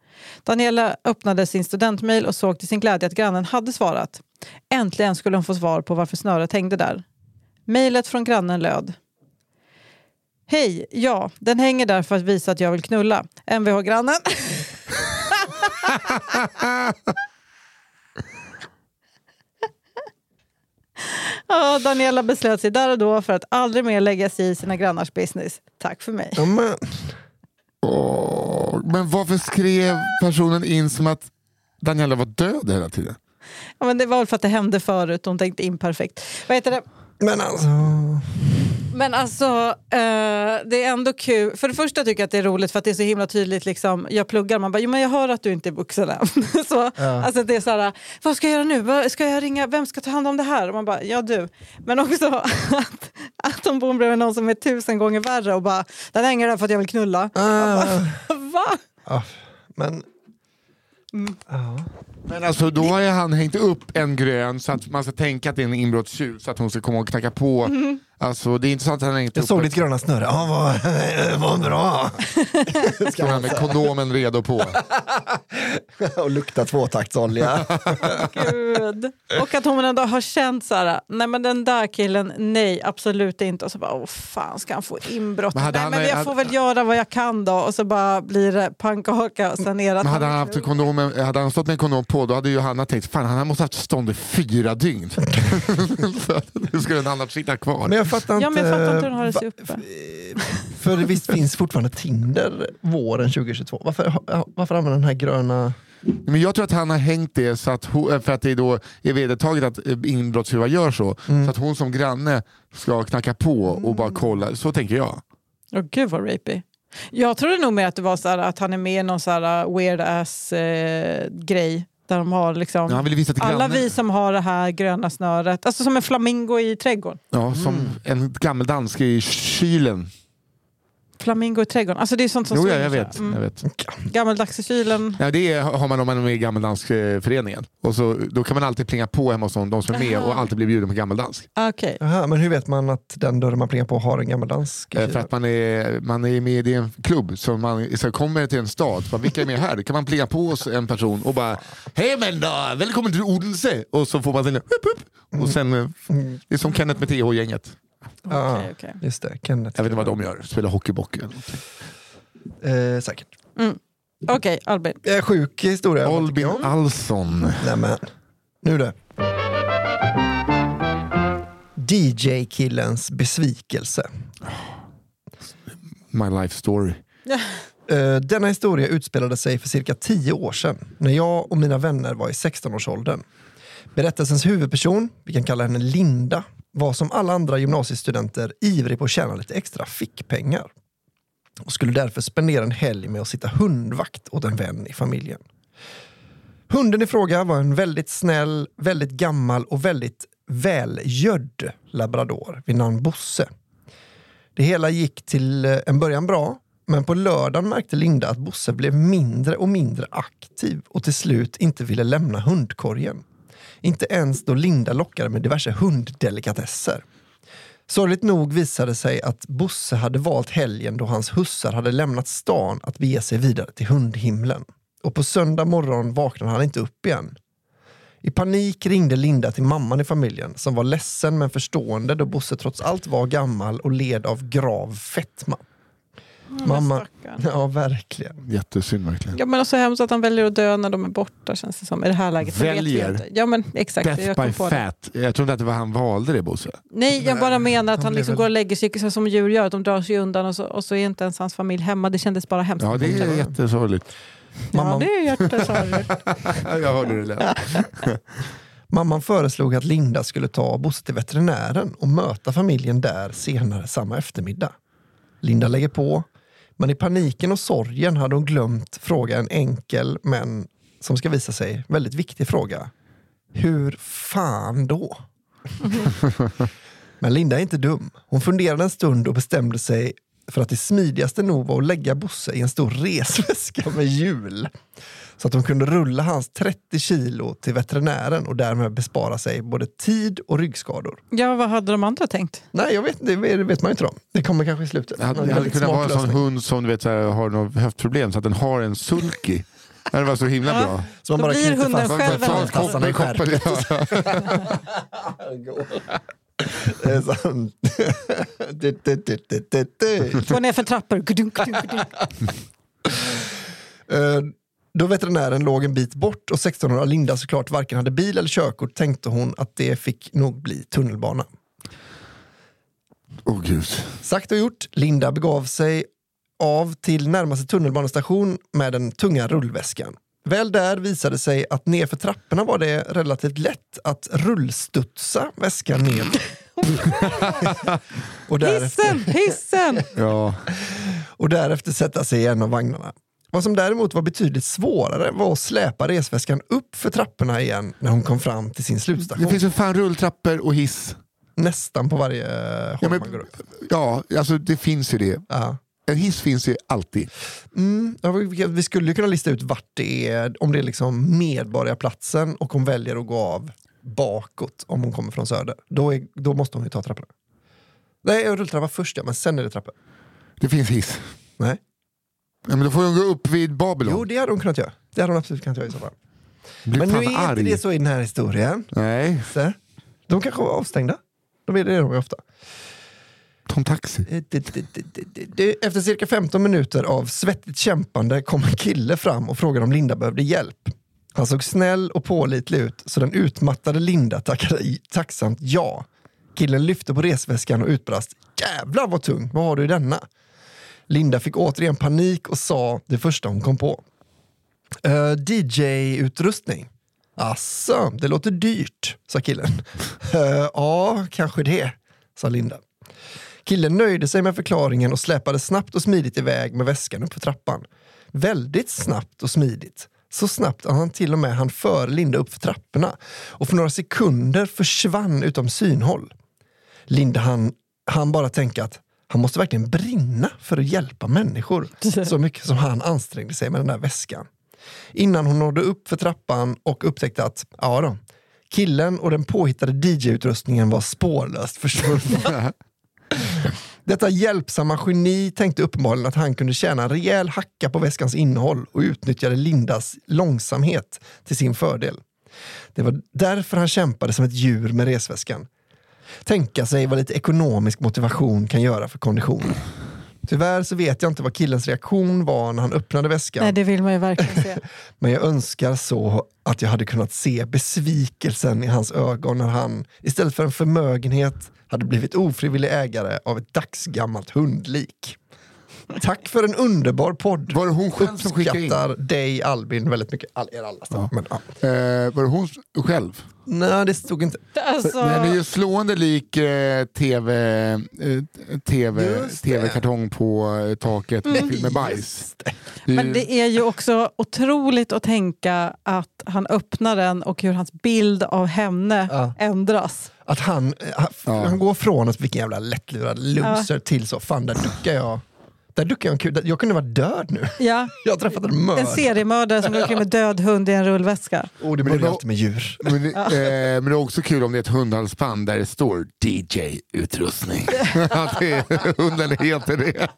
Daniela öppnade sin studentmail och såg till sin glädje att grannen hade svarat. Äntligen skulle hon få svar på varför snöret hängde där. Mejlet från grannen löd. Hej, ja, den hänger där för att visa att jag vill knulla. Mvh-grannen. (laughs) Ja, Daniela beslöt sig där och då för att aldrig mer lägga sig i sina grannars business. Tack för mig. Amen men... Varför skrev personen in som att Daniela var död hela tiden? Ja, men det var väl för att det hände förut. Hon tänkte imperfekt. Vad heter det? Men alltså... Men alltså, eh, det är ändå kul. För det första tycker jag att det är roligt för att det är så himla tydligt. Liksom, jag pluggar, man bara, jo, men jag hör att du inte är vuxen än. (laughs) så, ja. alltså, det är så här, vad ska jag göra nu? Ska jag ringa? Vem ska ta hand om det här? Och man bara, ja du. Men också (laughs) att, att de bor bredvid någon som är tusen gånger värre och bara, den hänger där för att jag vill knulla. Uh. Bara, (laughs) Va? Uh, men Mm. Men alltså då har han hängt upp en grön så att man ska tänka att det är en inbrottstjuv så att hon ska komma och knacka på. Mm. Alltså, det är inte så att han hängt Jag upp såg ditt gröna snöre, ja vad, (laughs) vad bra. (laughs) Ska han med kondomen redo på. (laughs) och lukta tvåtaktsolja. Gud. Och att hon ändå har känt så här, nej men den där killen, nej absolut inte. Och så bara, åh fan ska han få inbrott? Men nej men jag får väl göra vad jag kan då. Och så bara blir det pannkaka och sen är det Men hade han, haft kondomen, hade han stått med en kondom på då hade Johanna tänkt, fan han måste ha haft stånd i fyra dygn. (laughs) nu ska den annars sitta kvar. Men jag fattar inte. Ja, men jag fattar inte hur den har sig uppe. För visst finns fortfarande Tinder våren 2022? Varför, varför använder den här gröna... Men jag tror att han har hängt det så att hon, för att det då är vedertaget att inbrottstjuvar gör så. Mm. Så att hon som granne ska knacka på och bara kolla. Så tänker jag. Åh oh, gud vad rapey. Jag trodde nog mer att det var så att han är med i någon så här uh, weird ass eh, grej Där de har liksom, Ja, han ville visa till alla vi som har det här gröna snöret, alltså som en flamingo i trädgården. Ja, som en gammeldansk i kylen. Flamingo i trädgården, alltså det är sånt som Jo, ja, jag vet. Mm. Jag vet. Gammeldags i kylen. Ja, det är, har man om man är med i gammeldansk-föreningen. Och så, då kan man alltid plinga på hemma hos de, de som är med Aha. och alltid bli bjuden på gammeldansk. Okej. Aha, men hur vet man att den dörren man plingar på har en gammaldansk Eh, För att man är, man är med i en klubb, så man så kommer till en stad, bara, vilka är med här? kan man plinga på en person och bara Hej men då, välkommen till Odense! Och så får man sin hup, hup. Och sen, eh, det är som Kenneth med TH-gänget. Ja, Okej, okej. Just det, Kenneth. Jag vet inte vad de gör, spelar hockeybock eller någonting. Eh, säkert. Okej, Albin. Eh, sjuk historia. Albin. Alsson. Nämen. Nu det. DJ-killens besvikelse. My life story. Eh, Denna historia utspelade sig för cirka 10 år sedan när jag och mina vänner var i 16-årsåldern. Berättelsens huvudperson, vi kan kalla henne Linda, var som alla andra gymnasiestudenter ivrig på att tjäna lite extra fickpengar och skulle därför spendera en helg med att sitta hundvakt åt en vän i familjen. Hunden i fråga var en väldigt snäll, väldigt gammal och väldigt välgödd labrador vid namn Bosse. Det hela gick till eh, en början bra, men på lördagen märkte Linda att Bosse blev mindre och mindre aktiv och till slut inte ville lämna hundkorgen. Inte ens då Linda lockade med diverse hunddelikatesser. Sorgligt nog visade det sig att Bosse hade valt helgen då hans hussar hade lämnat stan att bege sig vidare till hundhimlen. Och på söndag morgon vaknade han inte upp igen. I panik ringde Linda till mamman i familjen som var ledsen men förstående då Bosse trots allt var gammal och led av grav fetma. Mamma, ja verkligen. Jättesynd verkligen. Ja, men så hemskt att han väljer att dö när de är borta känns det som. I det här läget. Väljer? inte. Ja men exakt. jag Death kom by på det. fat. Jag trodde att det var han valde det Bosse. Nej, jag bara menar att han han liksom väl- går och lägger sig som djur gör. De drar sig undan och så, och så är inte ens hans familj hemma. Det kändes bara hemskt. Ja det är jättesorgligt. Ja, Mamman, det är hjärtesorgligt. (laughs) Jag hörde det lätt. (laughs) mamman föreslog att Linda skulle ta Bosse till veterinären och möta familjen där senare samma eftermiddag. Linda lägger på, men i paniken och sorgen hade hon glömt fråga en enkel men som ska visa sig väldigt viktig fråga. Hur fan då? (laughs) Men Linda är inte dum. Hon funderade en stund och bestämde sig för att det smidigaste nog var att lägga Bosse i en stor resväska med hjul. Så att de kunde rulla hans 30 kilo till veterinären och därmed bespara sig både tid och ryggskador. Ja, vad hade de andra tänkt? Nej, jag vet, det vet man inte då. Det kommer kanske i slutet. Det hade, det hade kunnat vara en sån hund som du vet, så här, har något höftproblem så att den har en sulky. Det var så himla Ja. bra. Så man Då bara blir hunden fast själv en- tassarna i skärp. Koppel, ja. (laughs) Det är sant. (laughs) Gå ner för trappor. Då veterinären låg en bit bort och 16-åriga Linda såklart varken hade bil eller körkort tänkte hon att det fick nog bli tunnelbana. Åh gud. Sagt och gjort, Linda begav sig av till närmaste tunnelbanestation med den tunga rullväskan. Väl där visade sig att nerför trapporna var det relativt lätt att rullstudsa väskan ner. (laughs) och, därefter, Hissen, hissen! Ja. och därefter sätta sig i en av vagnarna. Vad som däremot var betydligt svårare var att släpa resväskan upp för trapporna igen när hon kom fram till sin Det slutstation. finns ju fan rulltrappor och hiss. Nästan på varje håll Ja, men- man går upp. Ja, alltså det finns ju det. Ja. En hiss finns ju alltid. Mm, ja, vi, vi skulle ju kunna lista ut vart det är, om det är liksom Medborgarplatsen och hon väljer att gå av bakåt om hon kommer från söder. Då, är, då måste hon ju ta trapporna. Nej, rulltrappa först ja, men sen är det trappor. Det finns hiss. Nej. Ja, men då får hon gå upp vid Babylon. Jo, det hade hon kunnat göra. Det hade hon absolut kunnat göra i så fall. Blir Men nu fan är arg. inte det så i den här historien. Nej, Så, de kanske var avstängda. De är det de är ofta. Tom Taxi. Eh, Efter cirka 15 minuter av svettigt kämpande kom en kille fram och frågade om Linda behövde hjälp. Han såg snäll och pålitlig ut så den utmattade Linda tackade i- tacksamt ja. Killen lyfte på resväskan och utbrast Jävlar vad tung, vad har du i denna? Linda fick återigen panik och sa det första hon kom på. Eh, uh, DJ-utrustning. Asså, det låter dyrt, sa killen. Ja, (laughs) eh, ja, kanske det, sa Linda. Killen nöjde sig med förklaringen och släpade snabbt och smidigt iväg med väskan upp för trappan. Väldigt snabbt och smidigt. Så snabbt att han till och med hann före Linda upp för trapporna och för några sekunder försvann utom synhåll. Linda han, han bara tänka att han måste verkligen brinna för att hjälpa människor (laughs) så mycket som han ansträngde sig med den där väskan. Innan hon nådde upp för trappan och upptäckte att, ja då, killen och den påhittade DJ-utrustningen var spårlöst försvunna. (laughs) Detta hjälpsamma geni tänkte uppenbarligen att han kunde tjäna en rejäl hacka på väskans innehåll och utnyttjade Lindas långsamhet till sin fördel. Det var därför han kämpade som ett djur med resväskan. Tänka sig vad lite ekonomisk motivation kan göra för konditionen. Tyvärr så vet jag inte vad killens reaktion var när han öppnade väskan. Nej, det vill man ju verkligen se. (laughs) Men jag önskar så att jag hade kunnat se besvikelsen i hans ögon när han istället för en förmögenhet hade blivit ofrivillig ägare av ett dagsgammalt hundlik. Tack för en underbar podd. Var det hon själv som skickade in? Uppskattar dig Albin väldigt mycket. All, er alla. Ja. Men, ja. Eh, var det hon själv? Nej, det stod inte. Alltså, Den är ju slående lik eh, TV, eh, TV, det. TV-kartong på eh, taket fylld med bajs. Det är men ju- det är ju också otroligt att tänka att han öppnar den och hur hans bild av henne Ja. ändras. Att han, han, Ja. han går från att vilken jävla lättlurad loser till så, fan där duckar jag. Där duckar jag en kul. Jag kunde vara död nu. Ja, (laughs) Jag har träffat en en mördare. seriemördare som går omkring med död hund i en rullväska. Oh, det ju alltid med djur. (laughs) Men, det- eh, men det är också kul om det är ett hundhalsband där det står DJ-utrustning. (laughs) Att det är- hunden heter det.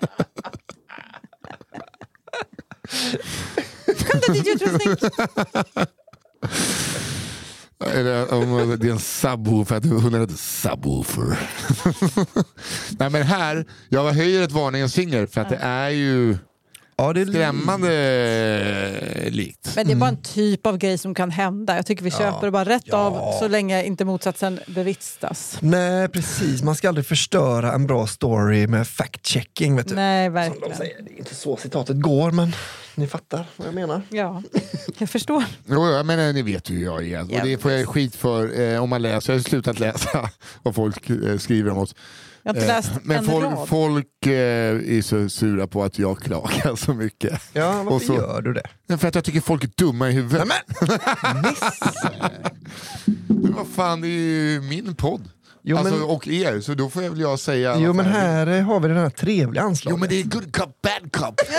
Eller om det är en subwoofer, att hunden heter subwoofer. (laughs) Nej men här, jag höjer ett varningens finger för att det är ju Ja, det är skrämmande likt. Men det är bara en typ av grej som kan hända. Jag tycker vi köper det bara rätt Ja. av så länge inte motsatsen bevistas. Nej, precis. Man ska aldrig förstöra en bra story med fact-checking. Vet du. Nej, Som de verkligen. säger. Det är inte så citatet går, men ni fattar vad jag menar. Ja, jag förstår. Jo, ja, men eh, ni vet ju hur jag är. Och det får jag skit för eh, om man läser. Jag har slutat läsa (laughs) vad folk eh, skriver om oss. Jag har inte Eh, läst men en folk, rad. folk eh, är så sura på att jag klagar så mycket. Ja, varför Och så- gör du det? För att jag tycker folk är dumma i huvudet. Nej, men, (laughs) Nisse! Men Vad fan, det är ju min podd. Jo, alltså, men- och er, så då får jag väl jag säga... Jo, men här eh, har vi den här trevliga anslaget. Jo men det är good cup, bad cup. (laughs)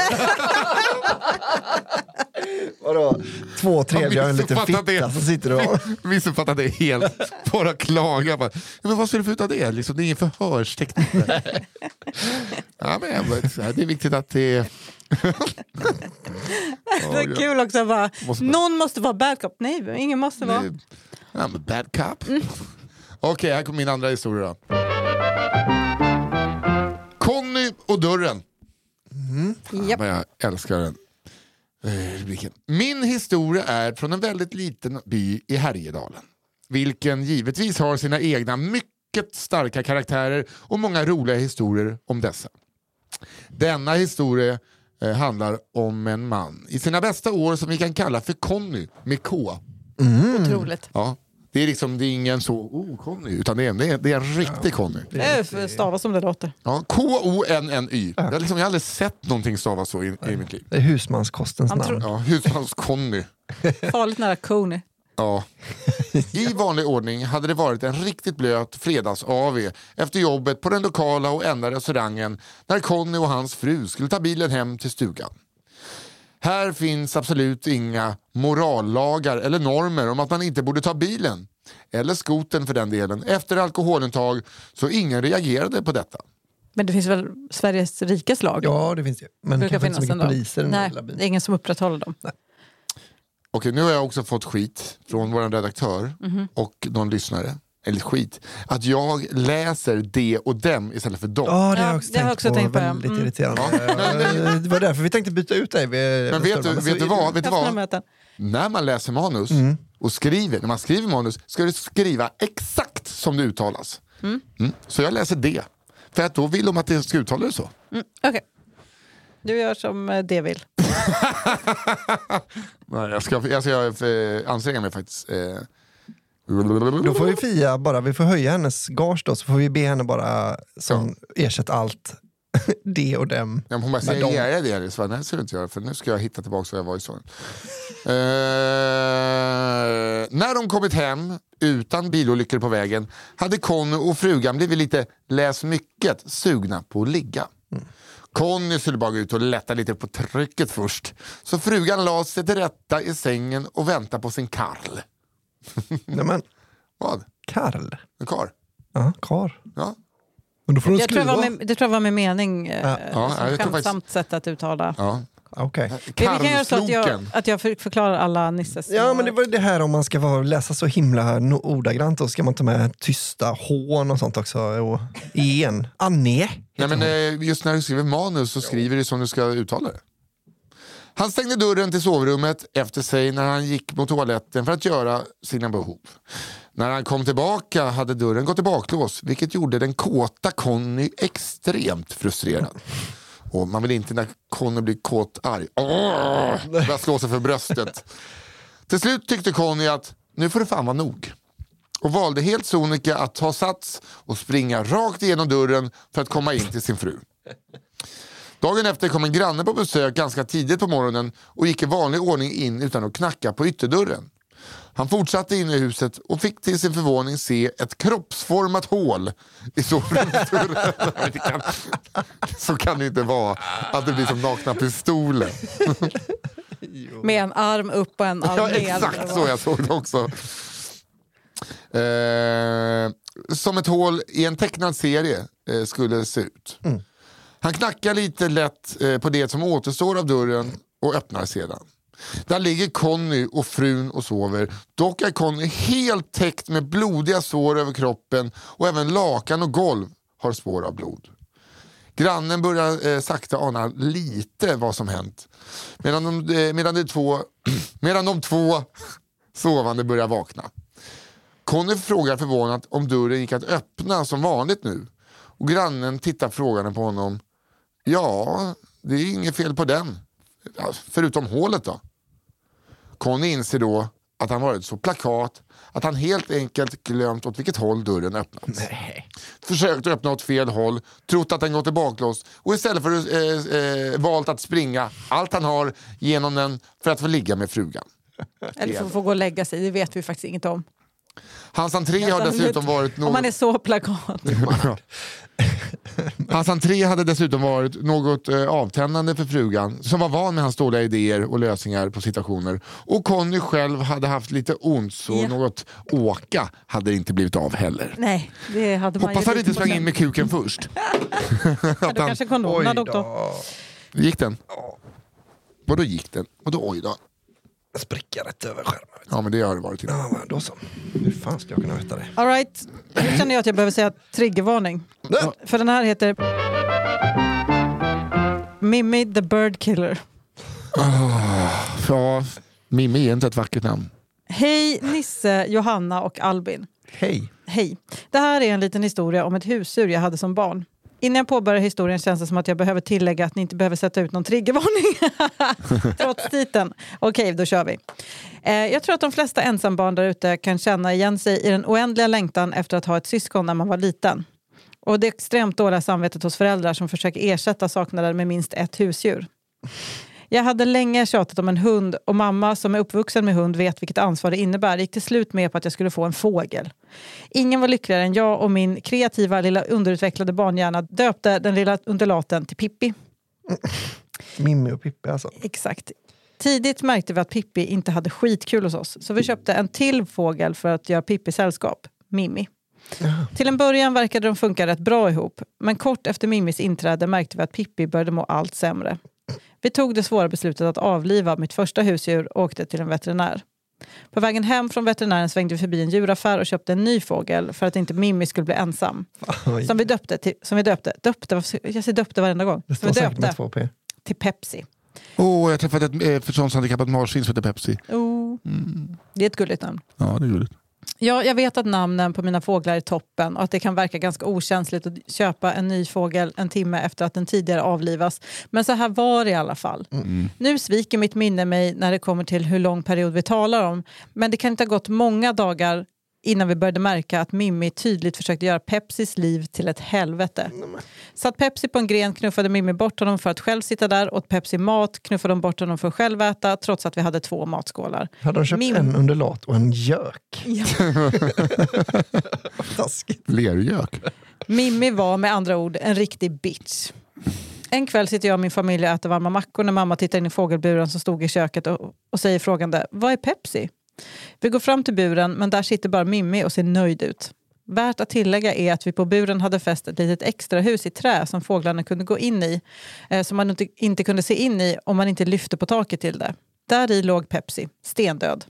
Vadå? Två trevliga och en liten fitta det. som sitter och... (laughs) Missuppfattat det helt. Bara klaga. Bara, "Ja, men vad ska du få ut av det? Liksom, det är ingen förhörsteknik. (laughs) ja, men, jag bara, så här, det är viktigt att det... Det är kul också. Bara, Måste- någon måste vara bad cop. Nej, ingen måste vara. Ja, men bad cup. Okej, här kommer min andra historia. Då. Conny och dörren. Japp. Vad jag älskar den eh. Min historia är från en väldigt liten by i Härjedalen. Vilken givetvis har sina egna mycket starka karaktärer och många roliga historier om dessa. Denna historia eh, handlar om en man i sina bästa år som vi kan kalla för Conny med K. Otroligt. Ja, det är liksom det är ingen så, oh Conny, utan det är, det är, det är en riktig Conny. Det är för stavas som det låter. Ja, K-O-N-N-Y. Jag, har liksom, jag har aldrig sett någonting stavas så i, i mitt liv. Det är husmanskostens namn. tror- Ja, husmans-Conny. (laughs) Farligt nära Coney. Ja. I vanlig ordning hade det varit en riktigt blöt fredags-AV efter jobbet på den lokala och enda restaurangen när Conny och hans fru skulle ta bilen hem till stugan. Här finns absolut inga morallagar eller normer om att man inte borde ta bilen, eller skoten för den delen, efter alkoholintag så ingen reagerade på detta. Men det finns väl Sveriges rikes lag? Ja, det finns det. Men det kanske inte så finnas mycket poliser i den här Nej, lilla byn. det är ingen som upprätthåller dem. Okej, nu har jag också fått skit från vår redaktör Mhm. och någon lyssnare. Eller skit. Att jag läser de och dem istället för dem. Ja, det har Ja, jag också, det har tänkt jag också på. tänkt på, ja. Väldigt Mm. irriterande. Ja. Eh, Det var därför vi tänkte byta ut dig. Men vet du, så vet du vad? Vet du vad? När man läser manus Mm. och skriver, när man skriver manus ska du skriva exakt som det uttalas. Mm. Så jag läser det. För att då vill de att det ska uttala det så. Mm, Okej. Du gör som eh, det vill. (laughs) Nej, jag ska, jag ska eh, anstränga mig faktiskt. Då får vi Fia bara, vi får höja hennes gage då, så får vi be henne bara som ersätta allt (laughs) det och dem. Ja, hon bara, säger jag det Alice? Nej, det ska du inte göra, för nu ska jag hitta tillbaka var jag var i storyn. Eh, när de kommit hem, utan bilolyckor på vägen, hade Conny och frugan blivit lite, läs mycket, sugna på att ligga. Conny skulle bara gå ut och lätta lite på trycket först. Så frugan la sig till rätta i sängen och väntade på sin Karl. (laughs) Nej, men, Vad? Karl? En karl? Ja, kar. Ja. Men då får du Jag tror var med, det tror jag var med mening. Eh, Ja. Ja, jag skämtsamt sätt att uttala. ja. Okej. Vi, vi kan göra så att jag, Karlsloken. att jag för, förklarar alla Nisses Ja, men det var ju det här om man ska vara, läsa så himla ordagrant, då ska man ta med tysta hån och sånt också. Och en. Anne. Nej, men eh, just när du skriver manus så skriver du som du ska uttala det. Han stängde dörren till sovrummet efter sig när han gick mot toaletten för att göra sina behov. När han kom tillbaka hade dörren gått i baklås vilket gjorde den kåta Conny extremt frustrerad. Och man vill inte när Conny blir kåt arg. Börjar slå sig för bröstet. Till slut tyckte Conny att nu får det fan vara nog och valde helt sonika att ta sats och springa rakt igenom dörren för att komma in till sin fru. Dagen efter kom en granne på besök ganska tidigt på morgonen och gick i vanlig ordning in utan att knacka på ytterdörren. Han fortsatte in i huset och fick till sin förvåning se ett kroppsformat hål i sovrumsdörren. Det kan- Så kan det inte vara, att det blir som nakna pistoler. Med en arm upp och en arm Ja, ner. exakt så jag såg det också. Eh, som ett hål i en tecknad serie eh, skulle det se ut. Han knackar lite lätt eh, på det som återstår av dörren och öppnar sedan. Där ligger Conny och frun och sover. Dock är Conny helt täckt med blodiga sår över kroppen och även lakan och golv har spår av blod. Grannen börjar eh, sakta ana lite vad som hänt. Medan de, eh, medan de, två, (clears throat) medan de två (clears throat) sovande börjar vakna. Conny frågar förvånat om dörren gick att öppna som vanligt nu. Och grannen tittar frågande på honom. Ja, det är inget fel på den. Förutom hålet då. Conny inser då att han varit så plakat att han helt enkelt glömt åt vilket håll dörren öppnats. Nej. Försökt öppna åt fel håll, trott att den gått i baklås och istället för eh, eh, valt att springa allt han har genom den för att få ligga med frugan. Eller för att få gå och lägga sig, det vet vi faktiskt inget om. Hans entré har dessutom varit Om man är något, så plakat. (laughs) Hans entré hade dessutom varit något eh, avtändande för frugan som var van med hans dåliga idéer och lösningar på situationer. Och Conny själv hade haft lite ont så Ja. något åka hade det inte blivit av heller. Nej, det hade man Hoppas han inte sprang in med kuken först. (laughs) Ja, Då kanske kondomerna dog då. då. Gick den? Vadå gick den? Vadå oj då? Spricka rätt över skärmen. Ja men det har det varit. innan. Ja, men då så. Hur fan ska jag kunna veta det? All right. Nu känner jag att jag behöver säga triggervarning. Ja. För den här heter Mimmi the Bird Killer. Ja, Mimmi är inte ett vackert namn. Hej Nisse, Johanna och Albin. Hej. Hej. Det här är en liten historia om ett husdjur jag hade som barn. Innan jag påbörjar historien känns det som att jag behöver tillägga att ni inte behöver sätta ut någon triggervarning. (laughs) Trots titeln. Okej, då kör vi. Eh, jag tror att de flesta ensambarn där ute kan känna igen sig i den oändliga längtan efter att ha ett syskon när man var liten. Och det extremt dåliga samvetet hos föräldrar som försöker ersätta saknaden med minst ett husdjur. Jag hade länge tjatat om en hund och mamma som är uppvuxen med hund vet vilket ansvar det innebär gick till slut med på att jag skulle få en fågel. Ingen var lyckligare än jag och min kreativa lilla underutvecklade barnhjärna döpte den lilla undulaten till Pippi. Mimmi och Pippi alltså. Exakt. Tidigt märkte vi att Pippi inte hade skitkul hos oss så vi köpte en till fågel för att göra Pippi sällskap, Mimmi. Till en början verkade de funka rätt bra ihop men kort efter Mimmis inträde märkte vi att Pippi började må allt sämre. Vi tog det svåra beslutet att avliva mitt första husdjur och åkte till en veterinär. På vägen hem från veterinären svängde vi förbi en djuraffär och köpte en ny fågel för att inte Mimmi skulle bli ensam. Oj. Som vi döpte, till, som vi döpte, döpte jag säger döpte varenda gång. Som vi döpte till Pepsi. Åh, jag träffade ett eh, förståndshandikappat marsvin som heter Pepsi. Oh. Det är ett gulligt namn. Ja, det är gulligt. Ja, jag vet att namnen på mina fåglar är toppen och att det kan verka ganska okänsligt att köpa en ny fågel en timme efter att den tidigare avlivas. Men så här var det i alla fall. Nu sviker mitt minne mig när det kommer till hur lång period vi talar om. Men det kan inte ha gått många dagar innan vi började märka att Mimmi tydligt försökte göra Pepsis liv till ett helvete. Satt Pepsi på en gren knuffade Mimmi bort honom för att själv sitta där, åt Pepsi mat, knuffade de bort honom för att själv äta trots att vi hade två matskålar. Hade de köpt Min- en undulat och en gök? (laughs) Ja. Taskigt. Lergök. Mimmi var med andra ord en riktig bitch. En kväll sitter jag och min familj och äter varma mackor när mamma tittar in i fågelburen som stod i köket och, och säger frågande “Vad är Pepsi?” Vi går fram till buren men där sitter bara Mimmi och ser nöjd ut. Värt att tillägga är att vi på buren hade fäst ett litet extra hus i trä som fåglarna kunde gå in i, eh, som man inte, inte kunde se in i om man inte lyfte på taket till det. Där i låg Pepsi, stendöd.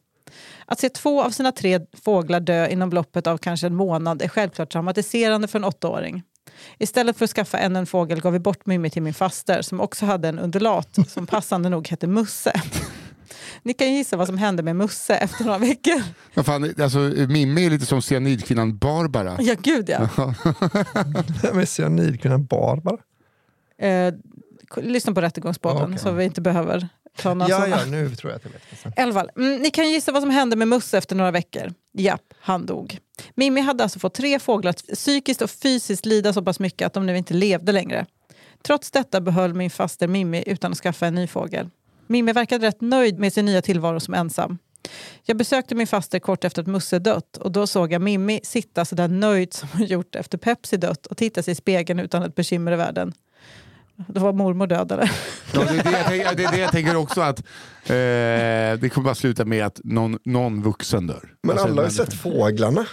Att se två av sina tre fåglar dö inom loppet av kanske en månad är självklart traumatiserande för en åttaåring. Istället för att skaffa ännu en fågel gav vi bort Mimmi till min faster som också hade en undulat som passande nog hette Musse. Ni kan ju gissa vad som hände med Musse efter några veckor. Vad fan, alltså, Mimmi är lite som cyanidkvinnan Barbara. Ja, gud ja. (laughs) Vem är cyanidkvinnan Barbara? Eh, lyssna på Rättegångspodden Okej. så vi inte behöver ta några Ja, sådana. ja, nu tror jag att jag vet. Fall, mm, ni kan gissa vad som hände med Musse efter några veckor. Japp, han dog. Mimmi hade alltså fått tre fåglar att psykiskt och fysiskt lida så pass mycket att de nu inte levde längre. Trots detta behöll min faster Mimmi utan att skaffa en ny fågel. Mimmi verkade rätt nöjd med sin nya tillvaro som ensam. Jag besökte min faster kort efter att Musse dött och då såg jag Mimmi sitta så där nöjd som hon gjort efter Pepsi dött och titta sig i spegeln utan ett bekymmer i världen. Då var mormor död eller? Ja, det, är det, jag tänker, det är det jag tänker också att eh, det kommer bara sluta med att någon, någon vuxen dör. Men Alltså, alla har ju sett Fåglarna.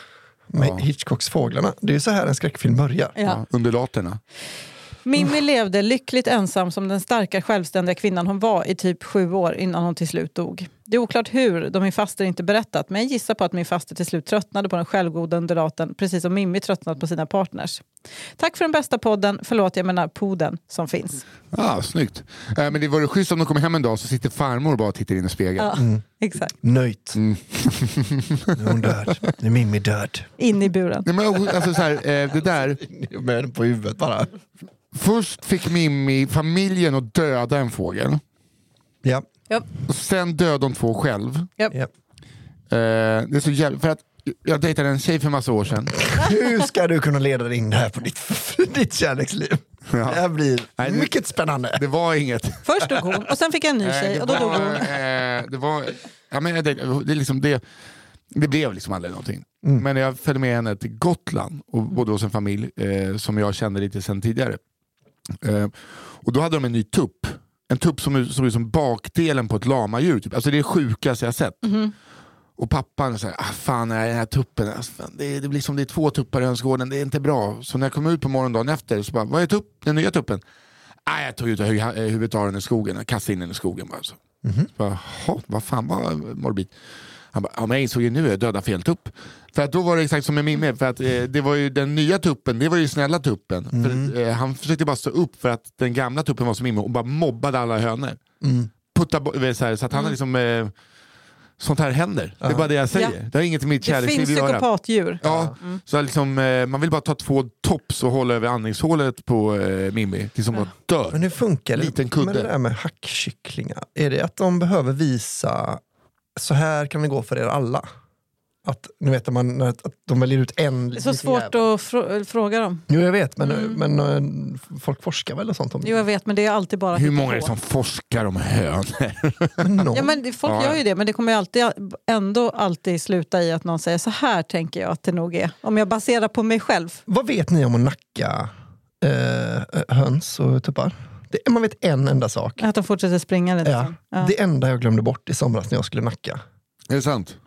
Med Ja. Hitchcocks Fåglarna. Det är ju så här en skräckfilm börjar. Ja, undulaterna. Mimmi levde lyckligt ensam som den starka självständiga kvinnan hon var i typ sju år innan hon till slut dog. Det är oklart hur, då min faster inte berättat, men jag gissar på att min faster till slut tröttnade på den självgoda undulaten, precis som Mimmi tröttnat på sina partners. Tack för den bästa podden, förlåt jag menar poden som finns. Ah, snyggt. Eh, men det vore schysst om de kommer hem en dag så sitter farmor bara och tittar in i spegeln. Ja, exakt. Nöjt. Mm. Nu är hon död. Nu är Mimmi död. In i buren. Nej, men, alltså, så här, eh, det där, Med den på huvudet bara. Först fick Mimmi familjen att döda en fågel. Ja. Och sen dödade de två själv. ja. Eh, det är så jävla, för att jag dejtade en tjej för massa år sedan. (laughs) Hur ska du kunna leda dig in här på ditt, (laughs) ditt kärleksliv? Ja. Det här blir Nej, det- mycket spännande. Det var inget. Först dog hon och sen fick jag en ny Eh, tjej det och då dog hon. eh, det var, ja, men det, är liksom det, det blev liksom aldrig någonting. Mm. Men jag följde med henne till Gotland och bodde hos en familj eh, som jag kände lite sedan tidigare. Eh, och då hade de en ny tupp. En tupp som såg ut som bakdelen på ett lamadjur. Typ. Alltså det är det sjukaste jag sett. Mhm. Och pappan sa, ah, fan den här tuppen, alltså, fan, det, det blir som det är två tuppar i hönsgården, det är inte bra. Så när jag kom ut på morgondagen efter, så bara, vad är tupp, den nya tuppen? Ah, jag tog ut eh, huvudet av den i skogen, kastade in den i skogen bara. Så. Så bara, "Jaha, vad fan var morbid? Han bara, ja, men jag insåg ju nu att jag dödade fel tupp. För att då var det exakt som med Mimmi, för att eh, det var ju den nya tuppen, det var ju snälla tuppen. För, eh, han försökte bara stå upp för att den gamla tuppen var som Mimmi och bara mobbade alla hönor. Mm. Putta eh, så, här, så att han är liksom, eh, sånt här händer. Det är bara det jag säger. Ja. Det har inget med mitt Det kärleksliv finns att göra. psykopatdjur. Ja, så liksom, eh, man vill bara ta två tops och hålla över andningshålet på eh, Mimmi tills hon bara dör. Men hur funkar det Liten kudde. med det där med hackkycklingar? Är det att de behöver visa, så här kan det gå för er alla? Att, nu vet man, att de väljer ut en Det är så svårt jävel. att frå- fråga dem. Jo jag vet, men, men eh, folk forskar väl och sånt om Jo, jag vet, men det är alltid bara Hur många är det som forskar om hönor? (laughs) Ja, men folk Ja. gör ju det, men det kommer ju alltid, ändå alltid sluta i att någon säger så här tänker jag att det nog är. Om jag baserar på mig själv. Vad vet ni om att nacka eh, höns och tuppar? Det, man vet en enda sak. Att de fortsätter springa lite. Ja. Ja. Det enda jag glömde bort i somras när jag skulle nacka. Är det sant?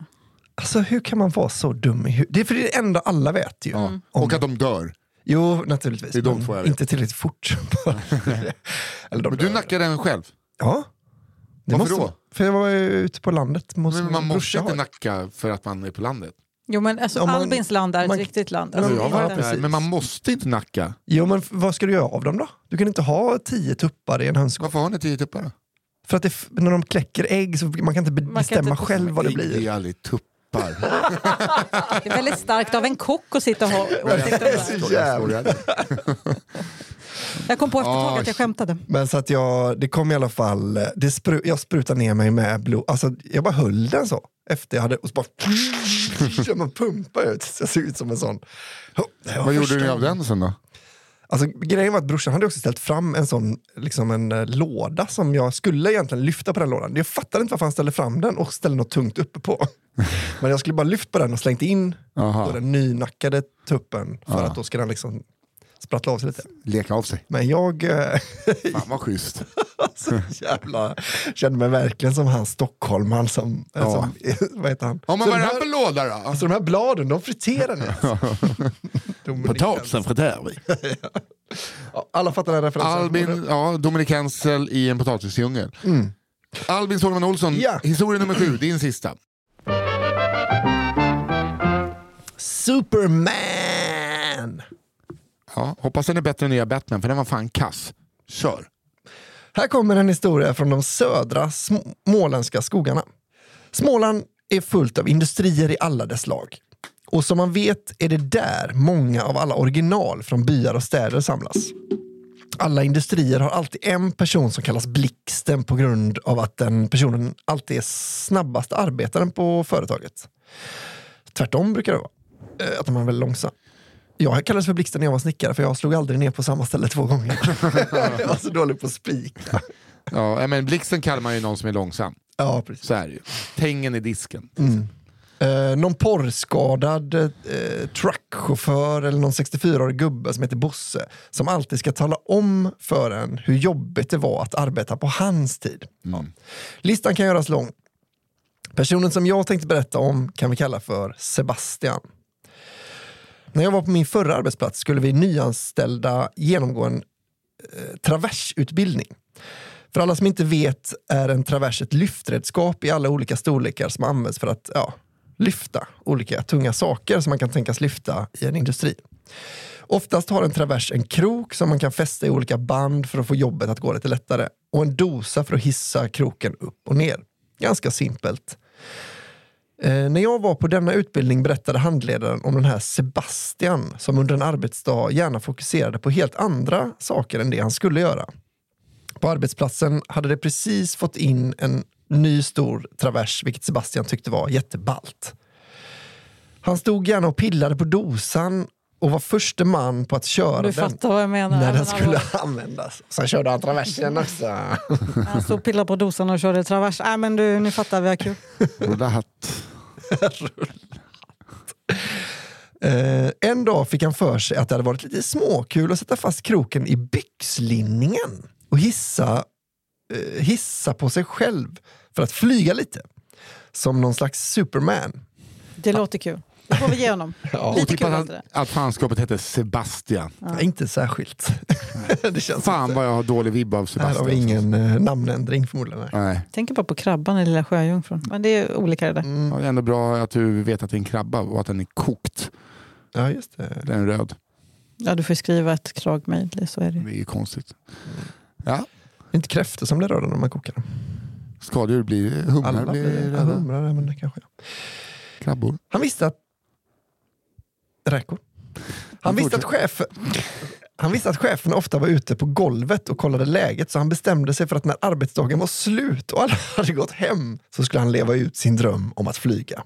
Alltså hur kan man vara så dum i huvudet? Det är för det enda alla vet ju. Ja. Mm. Om- Och att de dör. Jo, naturligtvis. Det är de två jag vet. Inte tillräckligt fort. (laughs) Eller de Men du dör. nackade den själv? Ja. Det Varför måste då? man. För jag var ju ute på landet. Måste Men man måste inte ha. nacka för att man är på landet. Jo, men alltså, man- Albins land är man- ett riktigt land. Men Alltså, jag har det varit där, men man måste inte nacka. Jo, men vad ska du göra av dem då? Du kan inte ha tio tuppar i en hönsgård. Varför har ni tio tuppar då? För att det, när de kläcker ägg så man kan inte be- kan bestämma inte- själv vad det blir. är aldrig tuppar. (laughs) det är väldigt starkt av en kock att sitta och ha åsikter det (laughs) Jag kom på efter ett tag att jag skämtade. Men så att jag, det kom i alla fall, det spru, jag sprutade ner mig med blod. Alltså, jag bara höll den så. Efter jag hade, och så bara... (laughs) Ja, man pumpar ut, så jag ser ut som en sån. Vad gjorde ni av den sen då? Alltså, grejen var att brorsan hade också ställt fram en sån liksom en eh, låda som jag skulle egentligen lyfta på den lådan. Jag fattade inte varför han ställde fram den och ställde något tungt uppe på. (laughs) Men jag skulle bara lyft på den och slängt in Aha. då den nynackade tuppen för Ja. att då ska den liksom sprattla av sig lite. Leka av sig. Men jag eh, (laughs) Fan vad schysst. (laughs) så jävla, kände mig verkligen som han stockholmaren som, Ja. som (laughs) vad heter han? Ja, men så, vad är de det här för låda då? alltså de här bladen, de friterar ni. Potatisen friterar vi. Ja, alla fattar den referensen. Albin, ja, Dominik Hensel i en potatisdjungel. Albin Sågman Olsson, Ja. historia nummer sju, din sista. Superman! Ja, hoppas den är bättre än nya Batman, för den var fan kass. Kör. Här kommer en historia från de södra småländska skogarna. Småland är fullt av industrier i alla dess lag. Och som man vet är det där många av alla original från byar och städer samlas. Alla industrier har alltid en person som kallas Blixten på grund av att den personen alltid är snabbast arbetaren på företaget. Tvärtom brukar det vara. Eh, att man är väldigt långsam. Jag kallades för Blixten när jag var snickare för jag slog aldrig ner på samma ställe två gånger. (laughs) jag var så dålig på spik. (laughs) Ja, men Blixten kallar man ju någon som är långsam. Ja, precis. Så är det ju. Tängen i disken. Eh, någon porrskadad eh, truckchaufför eller någon 64-årig gubbe som heter Bosse som alltid ska tala om för en hur jobbigt det var att arbeta på hans tid. Ja. Listan kan göras lång. Personen som jag tänkte berätta om kan vi kalla för Sebastian. När jag var på min förra arbetsplats skulle vi nyanställda genomgå en eh, traversutbildning. För alla som inte vet är en travers ett lyftredskap i alla olika storlekar som används för att ja, lyfta olika tunga saker som man kan tänkas lyfta i en industri. Oftast har en travers en krok som man kan fästa i olika band för att få jobbet att gå lite lättare och en dosa för att hissa kroken upp och ner. Ganska simpelt. Eh, när jag var på denna utbildning berättade handledaren om den här Sebastian som under en arbetsdag gärna fokuserade på helt andra saker än det han skulle göra. På arbetsplatsen hade det precis fått in en ny stor travers, vilket Sebastian tyckte var jätteballt. Han stod gärna och pillade på dosan och var förste man på att köra Du den fattar vad jag menar. när den skulle alla- användas. Sen körde han traversen också. Han stod och pillade på dosan och körde travers. Nej men du, ni fattar, vi har kul hatt. Eh, en dag fick han för sig att det hade varit lite småkul att sätta fast kroken i byxlinningen och hissa, eh, hissa på sig själv för att flyga lite. Som någon slags Superman. Det låter kul. Det får vi ge honom. (laughs) Ja. Lite kul att, det. att fanskapet hette Sebastian. Inte särskilt. (laughs) det känns Fan inte. vad jag har dålig vibb av Här har Sebastian. vi ingen eh, namnändring förmodligen. Nej. Nej. Tänker bara på krabban i Lilla Sjöjungfrun. Men det är olika det där. Mm. Ja, det är ändå bra att du vet att det är en krabba och att den är kokt. Ja, just det. Den är röd. Ja, du får skriva ett klagmejl, så är det. Det är ju konstigt. Ja, Inte kräftor som blir röda när man kokar dem. skadedjur blir humrar Alla blir blir ja, röda. humrar, men det kanske Krabbor. Han visste att... Räkor. Han visste att, chef, han visste att chefen ofta var ute på golvet och kollade läget så han bestämde sig för att när arbetsdagen var slut och alla (laughs) hade gått hem så skulle han leva ut sin dröm om att flyga.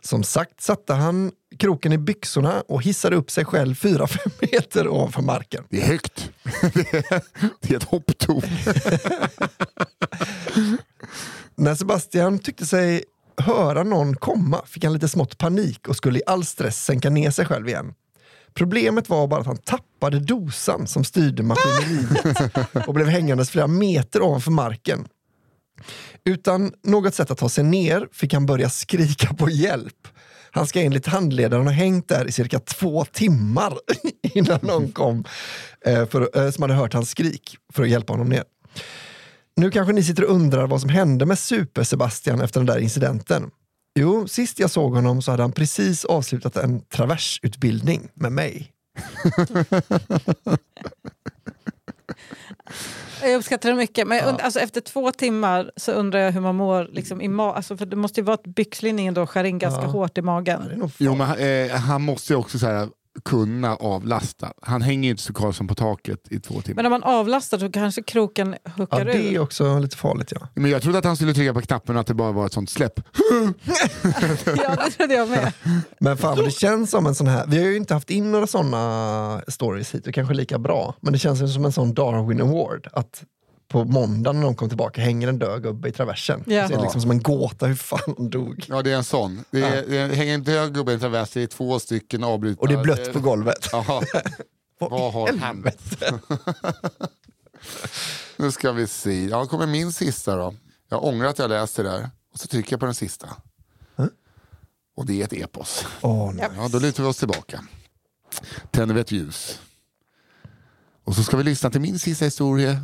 Som sagt satte han kroken i byxorna och hissade upp sig själv 4-5 meter ovanför marken. Det är högt. (laughs) Det är, det är ett hopptorn. (laughs) När Sebastian tyckte sig höra någon komma fick han lite smått panik och skulle i all stress sänka ner sig själv igen. Problemet var bara att han tappade dosan som styrde maskineriet (laughs) och blev hängandes flera meter ovanför marken. Utan något sätt att ta sig ner fick han börja skrika på hjälp. Han ska enligt handledaren ha hängt där i cirka två timmar (laughs) innan någon kom eh, för, eh, som hade hört hans skrik för att hjälpa honom ner. Nu kanske ni sitter och undrar vad som hände med Super-Sebastian efter den där incidenten. Jo, sist jag såg honom så hade han precis avslutat en traversutbildning med mig. (laughs) Jag uppskattar det mycket. Men und- alltså, efter två timmar så undrar jag hur man mår liksom, i ma- alltså, för Det måste ju vara att byxlinningen då skär in ganska Ja. hårt i Ja, magen. nog Jo, men, eh, han måste ju också så här, kunna avlasta. Han hänger ju inte så Karlsson på taket i två timmar. Men om man avlastar så kanske kroken Ja, huckar det är ur. också lite farligt ja. Men jag trodde att han skulle trycka på knappen och att det bara var ett sånt släpp. (laughs) Ja, det trodde jag med. Men fan, det känns som en sån här, vi har ju inte haft in några såna stories hit, och kanske lika bra. Men det känns som en sån Darwin Award. Att på måndagen när de kom tillbaka hänger en död gubbe i traversen. Ja. Så det är liksom som en gåta hur fan han dog. Ja, det är en sån. Det, är, det hänger en död gubbe i en travers, det är två stycken avbrutna. Och det är blött på golvet. (laughs) Vad har hänt? (laughs) nu ska vi se. Ja, kommer min sista då. Jag ångrar att jag läste det där. Och så trycker jag på den sista. Och det är ett epos. Åh, nej. Ja, då lutar vi oss tillbaka. Tänder vi ett ljus. Och så ska vi lyssna till min sista historia.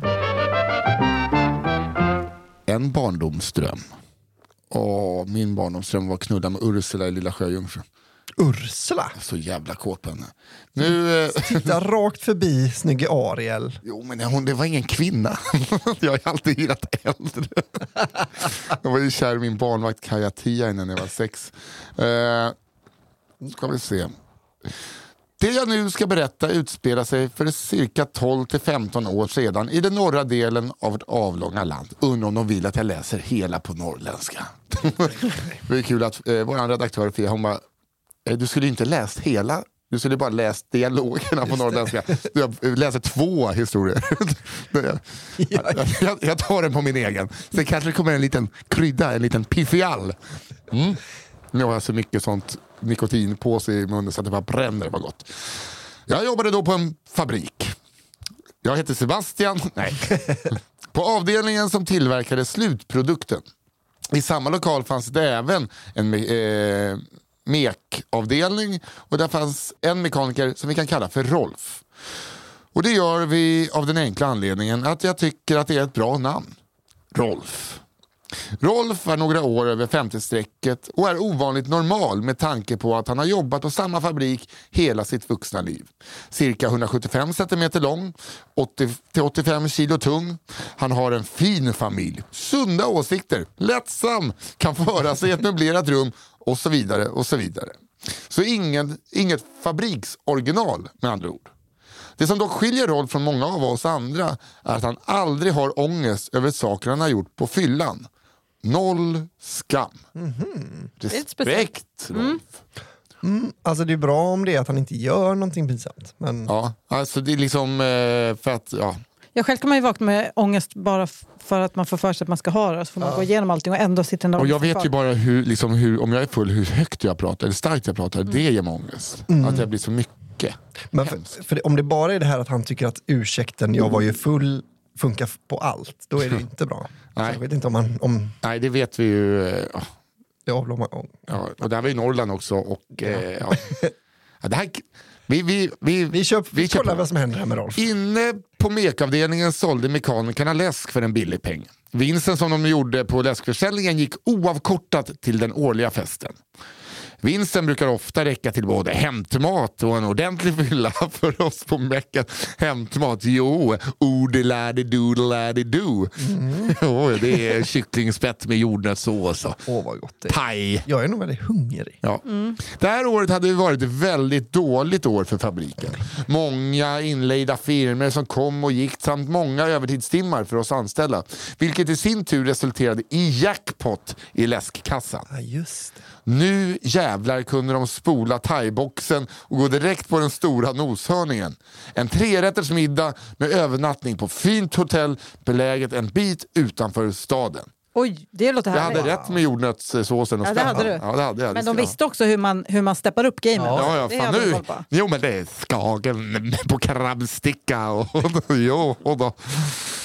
En barndomsdröm. Åh, min barndomsdröm var att knulla med Ursula i Lilla Sjöjungfrun. Ursula! Så jävla kåt på henne. Nu, eh, Titta rakt förbi snygge Ariel. jo, men hon, det var ingen kvinna. (laughs) jag har alltid gillat äldre. jag var ju kär i min barnvakt Kaja Tia innan jag var sex. Nu ska vi se. Det jag nu ska berätta utspelar sig för cirka 12 till 15 år sedan i den norra delen av vårt avlånga land. Undrar om de vill att jag läser hela på norrländska. (laughs) det är kul att eh, vår redaktör Fia, hon bara, eh, du skulle inte läst hela, du skulle bara läst dialogerna på norrländska. Jag läser två historier. (laughs) jag, jag, jag tar den på min egen. Sen kanske det kommer en liten krydda, en liten piffial. Mm. Nu har jag så mycket sånt nikotinpåse i munnen så att det bara bränner. Det var gott. Jag jobbade då på en fabrik. Jag heter Sebastian. Nej. (laughs) På avdelningen som tillverkade slutprodukten. I samma lokal fanns det även en eh, mekavdelning och där fanns en mekaniker som vi kan kalla för Rolf. Och det gör vi av den enkla anledningen att jag tycker att det är ett bra namn. Rolf. Rolf är några år över 50-strecket och är ovanligt normal med tanke på att han har jobbat på samma fabrik hela sitt vuxna liv. Cirka 175 cm lång, 80-85 kilo tung. Han har en fin familj, sunda åsikter, lättsam, kan föra sig i ett möblerat rum och så vidare. och Så vidare. Så ingen, inget fabriksoriginal med andra ord. Det som dock skiljer Rolf från många av oss andra är att han aldrig har ångest över saker han har gjort på fyllan. Noll skam. lite speciellt. Respekt Rolf. Alltså det är bra om det är att han inte gör någonting pinsamt. Men Ja, alltså det är liksom eh, för att, ja. Ja, själv kan man ju vakna med ångest bara för att man får för sig att man ska ha det. Så får man gå igenom allting och ändå sitter den där Och jag vet ju bara hur, liksom hur, om jag är full, hur högt jag pratar, eller starkt jag pratar, det ger mig ångest. Att jag blir så mycket. Men för, för det, om det bara är det här att han tycker att ursäkten jag var ju full funkar på allt, då är det (laughs) inte bra. Nej. Jag vet inte om, han, om Nej, det vet vi ju. eh, ja. Ja, och det här var i Norrland också. Och, eh, ja. Ja, det här, vi, vi, vi, Vi, köp, vi, Vi kollar vad som händer här med Rolf. Inne på mekavdelningen sålde mekanikerna läsk för en billig peng. Vinsten som de gjorde på läskförsäljningen gick oavkortat till den årliga festen. Vinsten brukar ofta räcka till både hämtmat och en ordentlig fylla (laughs) för oss på mecken. Hämtmat, jo, odeladi doodladi do. Jo, (laughs) det är kycklingspett med jordnötssås och Åh vad gott det är. paj. Jag är nog väldigt hungrig. Ja. Det här året hade varit ett väldigt dåligt år för fabriken. Många inlejda firmer som kom och gick samt många övertidstimmar för oss anställda. Vilket i sin tur resulterade i jackpot i läskkassan. Ja, just det. Nu jävlar kunde de spola thaiboxen och gå direkt på den stora noshörningen. En trerätters middag med övernattning på fint hotell beläget en bit utanför staden. Oj, det låter Jag härligt. hade rätt med jordnötssåsen och Ja, det hade du. Ja, det hade jag. Men de jag visste också hur man, hur man steppar upp gamet. Ja, ja, fan nu. Jo, men det är Skagen på krabbsticka och, (laughs) jo, och då.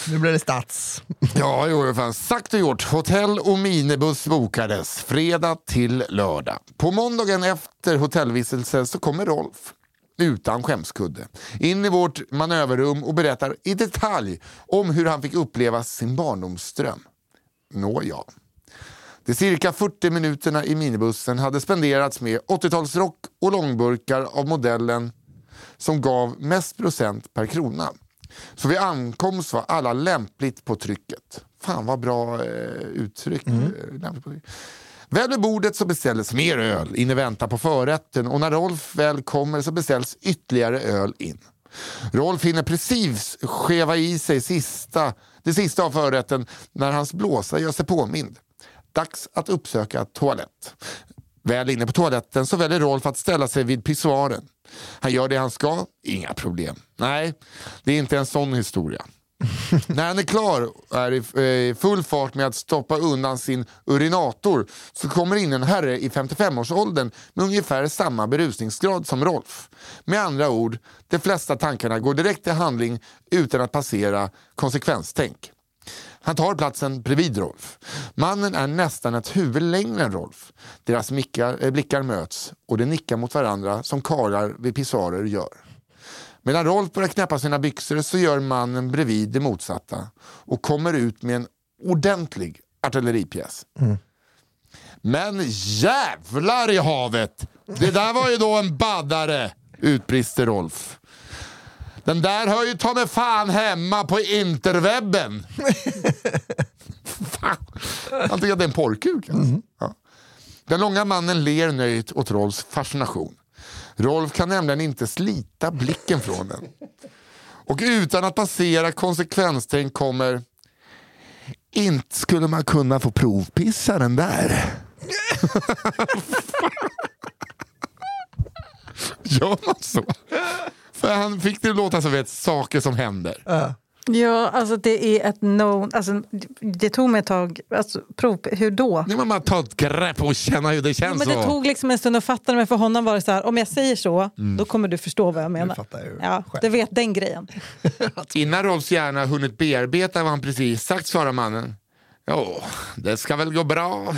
Nu blir det stats. Ja, jo, fan. Sagt och gjort. Hotell och minibuss bokades fredag till lördag. På måndagen efter hotellvistelse så kommer Rolf utan skämskudde in i vårt manöverrum och berättar i detalj om hur han fick uppleva sin barndomsdröm. Nåja. De cirka 40 minuterna i minibussen hade spenderats med 80-talsrock och långburkar av modellen som gav mest procent per krona. Så vid ankomst var alla lämpligt på trycket. Fan vad bra eh, uttryck. Eh, på trycket. Väl vid bordet så beställdes mer öl in i väntan på förrätten och när Rolf väl kommer så beställs ytterligare öl in. Rolf hinner precis skeva i sig sista, det sista av förrätten när hans blåsa gör sig påmind. Dags att uppsöka toalett. Väl inne på toaletten så väljer Rolf att ställa sig vid pissoaren. Han gör det han ska, inga problem. Nej, det är inte en sån historia. När han är klar och är eh, i full fart med att stoppa undan sin urinator så kommer in en herre i 55-årsåldern med ungefär samma berusningsgrad som Rolf. Med andra ord, de flesta tankarna går direkt till handling utan att passera konsekvenstänk. Han tar platsen bredvid Rolf. Mannen är nästan ett huvud längre än Rolf. Deras mickar, eh, blickar möts och de nickar mot varandra som karlar vid pissoarer gör. Medan Rolf börjar knäppa sina byxor så gör mannen bredvid det motsatta och kommer ut med en ordentlig artilleripjäs. Mm. Men jävlar i havet! Det där var ju då en baddare, utbrister Rolf. Den där hör ju ta mig fan hemma på interwebben. (laughs) fan. Han tycker att det är en porrkuk. Alltså. Mm. Ja. Den långa mannen ler nöjt åt Rolfs fascination. Rolf kan nämligen inte slita blicken från den. Och utan att passera konsekvenstänk kommer inte skulle man kunna få provpissa den där. (laughs) Gör man så? För han fick det låta som vet, saker som händer. Uh. Ja, alltså det är ett no... Alltså, det tog mig ett tag. Alltså, prov, hur då? Ja, man tar ett grepp och känner hur det känns. Ja, men det tog liksom en stund att fatta det, men för honom var det så här, om jag säger så, mm. då kommer du förstå vad jag menar. Du ja, du vet den grejen. (laughs) Innan Rolfs hjärna hunnit bearbeta vad han precis sagt svarar mannen. Ja, det ska väl gå bra.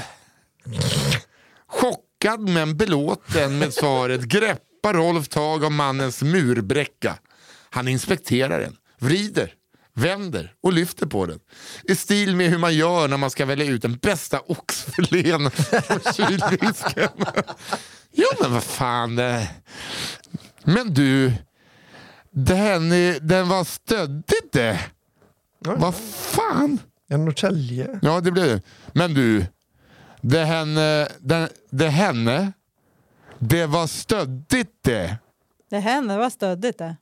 Chockad men belåten med svaret (laughs) greppar Rolf tag om mannens murbräcka. Han inspekterar den, vrider vänder och lyfter på den. I stil med hur man gör när man ska välja ut den bästa oxfilén på (laughs) kylvisken. jo men vad fan. Eh. Men du, den, den var stöddigt det. Vad fan. En Norrtälje. Ja det blev det. Men du, det henne, det, det henne, det var stöddigt det. Det henne var stöddigt det.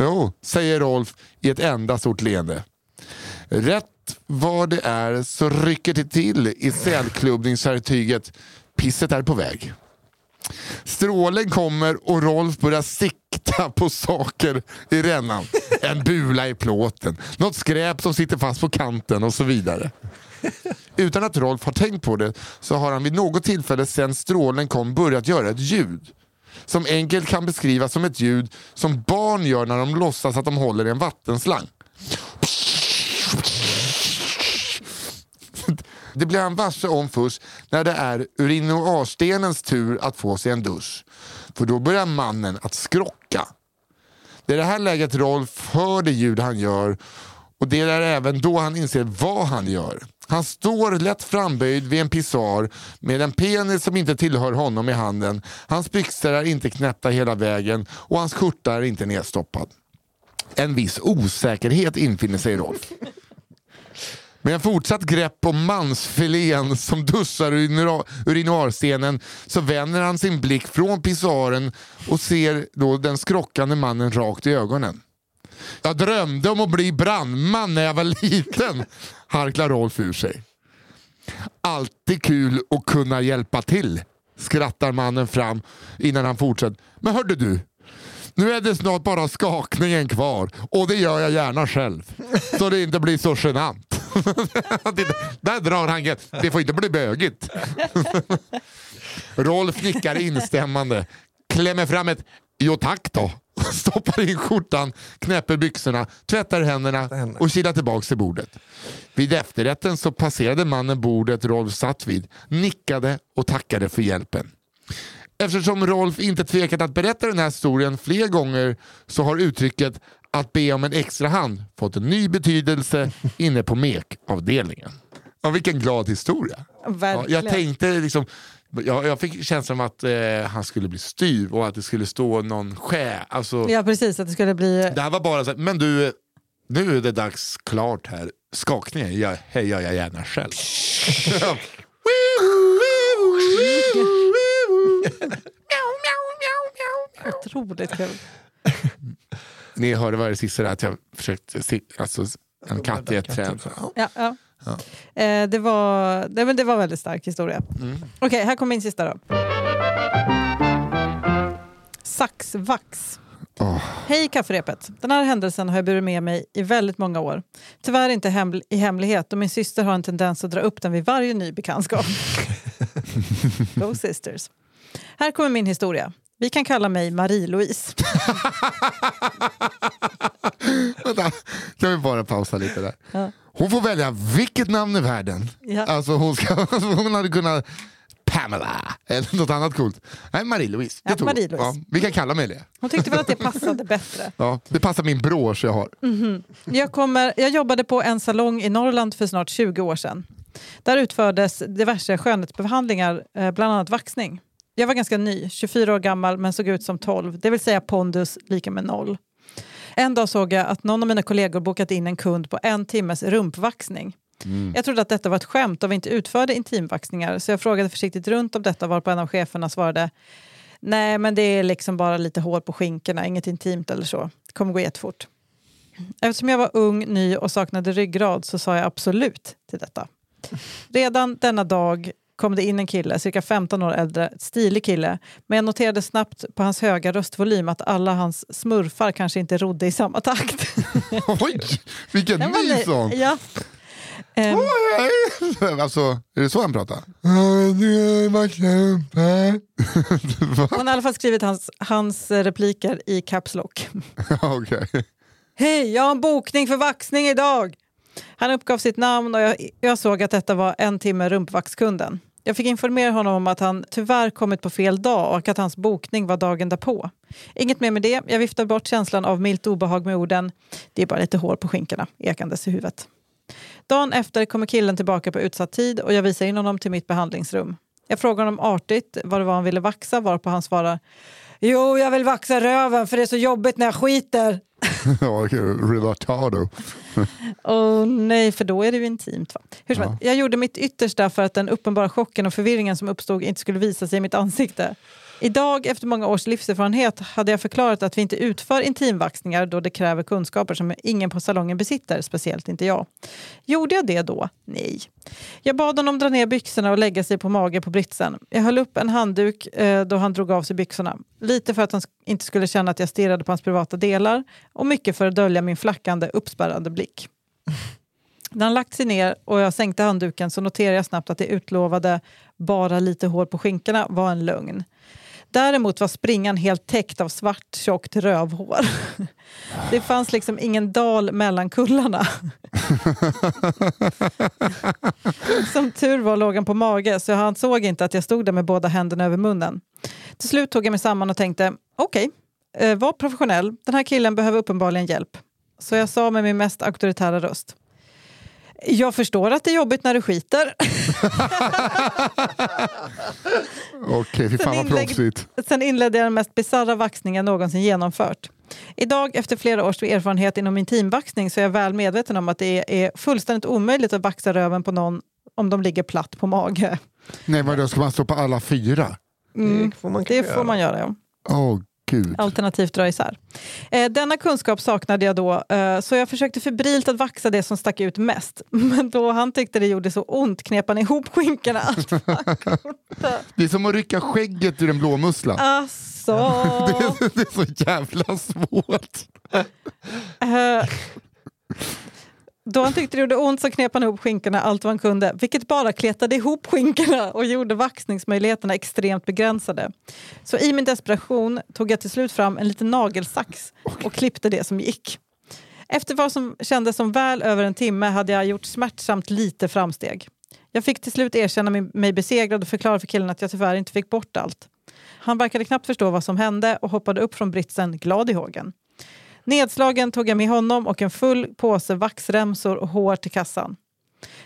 Jo, säger Rolf i ett enda stort leende. Rätt vad det är så rycker det till i sälklubbningsverktyget. Pisset är på väg. Strålen kommer och Rolf börjar sikta på saker i rännan. En bula i plåten, något skräp som sitter fast på kanten och så vidare. Utan att Rolf har tänkt på det så har han vid något tillfälle sen strålen kom börjat göra ett ljud som enkelt kan beskrivas som ett ljud som barn gör när de låtsas att de håller i en vattenslang. Det blir han varse om först när det är urinoarstenens tur att få sig en dusch. För då börjar mannen att skrocka. Det är det här läget Rolf hör det ljud han gör och det är även då han inser vad han gör. Han står lätt framböjd vid en pissoar med en penis som inte tillhör honom i handen. Hans byxor är inte knäppta hela vägen och hans skjorta är inte nedstoppad. En viss osäkerhet infinner sig i Rolf. Med en fortsatt grepp om mansfilén som duschar ur så vänder han sin blick från pissoaren och ser då den skrockande mannen rakt i ögonen. Jag drömde om att bli brandman när jag var (laughs) liten, harklar Rolf ur sig. Alltid kul att kunna hjälpa till, skrattar mannen fram innan han fortsätter. Men hörde du, nu är det snart bara skakningen kvar och det gör jag gärna själv. Så det inte blir så genant. (laughs) Där drar han Det får inte bli bögigt. (laughs) Rolf nickar instämmande, klämmer fram ett Jo tack då. (laughs) Stoppar in skjortan, knäpper byxorna, tvättar händerna och kilar tillbaks till bordet. Vid efterrätten så passerade mannen bordet Rolf satt vid, nickade och tackade för hjälpen. Eftersom Rolf inte tvekat att berätta den här historien fler gånger så har uttrycket att be om en extra hand fått en ny betydelse (laughs) inne på mekavdelningen. Ja, vilken glad historia. Ja, jag tänkte liksom jag, jag fick känslan av att eh, han skulle bli styv och att det skulle stå någon skä. Alltså, ja precis, att det skulle bli... Det här var bara så här, men du, nu är det dags klart här. Skakningen jag, gör jag gärna själv. Otroligt kul. Ni hörde vad det sista att jag försökte alltså, en katt i ett träd. Ja. Ja, ja. Eh, det, var, det, men det var en väldigt stark historia. Okej, här kommer min sista då. Saxvax. Åh. Hej kafferepet! Den här händelsen har jag burit med mig i väldigt många år. Tyvärr inte hem i hemlighet och min syster har en tendens att dra upp den vid varje ny bekantskap. (laughs) Go sisters. Här kommer min historia. Vi kan kalla mig Marie-Louise. (laughs) (laughs) Vänta, kan vi bara pausa lite där? Ja. Hon får välja vilket namn i världen. Ja. Alltså hon, ska, (laughs) alltså hon hade kunnat Pamela eller något annat coolt. Nej, Marie-Louise. Ja. Marie-Louise. Ja, vi kan kalla mig det. Hon tyckte väl att det (laughs) passade bättre. Ja, det passar min brosch jag har. Jag, kommer, jag jobbade på en salong i Norrland för snart 20 år sedan. Där utfördes diverse skönhetsbehandlingar, eh, bland annat vaxning. Jag var ganska ny, 24 år gammal men såg ut som 12, det vill säga pondus lika med noll. En dag såg jag att någon av mina kollegor bokat in en kund på en timmes rumpvaxning. Jag trodde att detta var ett skämt och vi inte utförde intimvaxningar så jag frågade försiktigt runt om detta varpå en av cheferna svarade Nej, men det är liksom bara lite hår på skinkorna, inget intimt eller så. Det kommer gå jättefort. Eftersom jag var ung, ny och saknade ryggrad så sa jag absolut till detta. Redan denna dag kom det in en kille, cirka 15 år äldre, stilig kille. Men jag noterade snabbt på hans höga röstvolym att alla hans smurfar kanske inte rodde i samma takt. (laughs) Oj, vilken ny sång! Ja. Ehm, Alltså, är det så han pratar? hon (laughs) har i alla fall skrivit hans, hans repliker i caps lock. (laughs) Okej. Hej, jag har en bokning för vaxning idag! Han uppgav sitt namn och jag, jag såg att detta var en timme rumpvaxkunden. Jag fick informera honom om att han tyvärr kommit på fel dag och att hans bokning var dagen därpå. Inget mer med det. Jag viftade bort känslan av milt obehag med orden “det är bara lite hår på skinkorna” ekandes i huvudet. Dagen efter kommer killen tillbaka på utsatt tid och jag visar in honom till mitt behandlingsrum. Jag frågar honom artigt vad det var han ville vaxa varpå han svarar “Jo, jag vill vaxa röven för det är så jobbigt när jag skiter”. (laughs) Relatado. (laughs) Åh nej, för då är det ju intimt. Va? Hur som Ja. Jag gjorde mitt yttersta för att den uppenbara chocken och förvirringen som uppstod inte skulle visa sig i mitt ansikte. Idag, efter många års livserfarenhet, hade jag förklarat att vi inte utför intimvaxningar då det kräver kunskaper som ingen på salongen besitter, speciellt inte jag. Gjorde jag det då? Nej. Jag bad honom dra ner byxorna och lägga sig på mage på britsen. Jag höll upp en handduk eh, då han drog av sig byxorna. Lite för att han inte skulle känna att jag stirrade på hans privata delar och mycket för att dölja min flackande, uppspärrande blick. När han lagt sig ner och jag sänkte handduken så noterade jag snabbt att det utlovade bara lite hår på skinkorna var en lögn. Däremot var springan helt täckt av svart tjockt rövhår. (laughs) Det fanns liksom ingen dal mellan kullarna. (laughs) Som tur var låg han på mage så han såg inte att jag stod där med båda händerna över munnen. Till slut tog jag mig samman och tänkte, okej, eh, var professionell. Den här killen behöver uppenbarligen hjälp. Så jag sa med min mest auktoritära röst. Jag förstår att det är jobbigt när du skiter. (laughs) Okej, fy fan vad inlägg- proffsigt. Sen inledde jag den mest bisarra vaxningen någonsin genomfört. Idag, efter flera års erfarenhet inom intimvaxning, så är jag väl medveten om att det är fullständigt omöjligt att vaxa röven på någon om de ligger platt på mage. Nej, men då ska man stå på alla fyra? Mm, Det får man det får man göra, ja. Åh, gud. Alternativt dra isär. Eh, denna kunskap saknade jag då, eh, så jag försökte febrilt att vaxa det som stack ut mest. (laughs) Men då han tyckte det gjorde så ont knep han ihop skinkorna (laughs) allt. Det är som att rycka skägget ur en blåmussla. Alltså... (laughs) Det, är, det är så jävla svårt. Eh, då han tyckte det gjorde ont så knep han ihop skinkorna allt vad han kunde, vilket bara kletade ihop skinkorna och gjorde vaxningsmöjligheterna extremt begränsade. Så i min desperation tog jag till slut fram en liten nagelsax och klippte det som gick. Efter vad som kändes som väl över en timme hade jag gjort smärtsamt lite framsteg. Jag fick till slut erkänna mig besegrad och förklara för killen att jag tyvärr inte fick bort allt. Han verkade knappt förstå vad som hände och hoppade upp från britsen glad i hågen. Nedslagen tog jag med honom och en full påse vaxremsor och hår till kassan.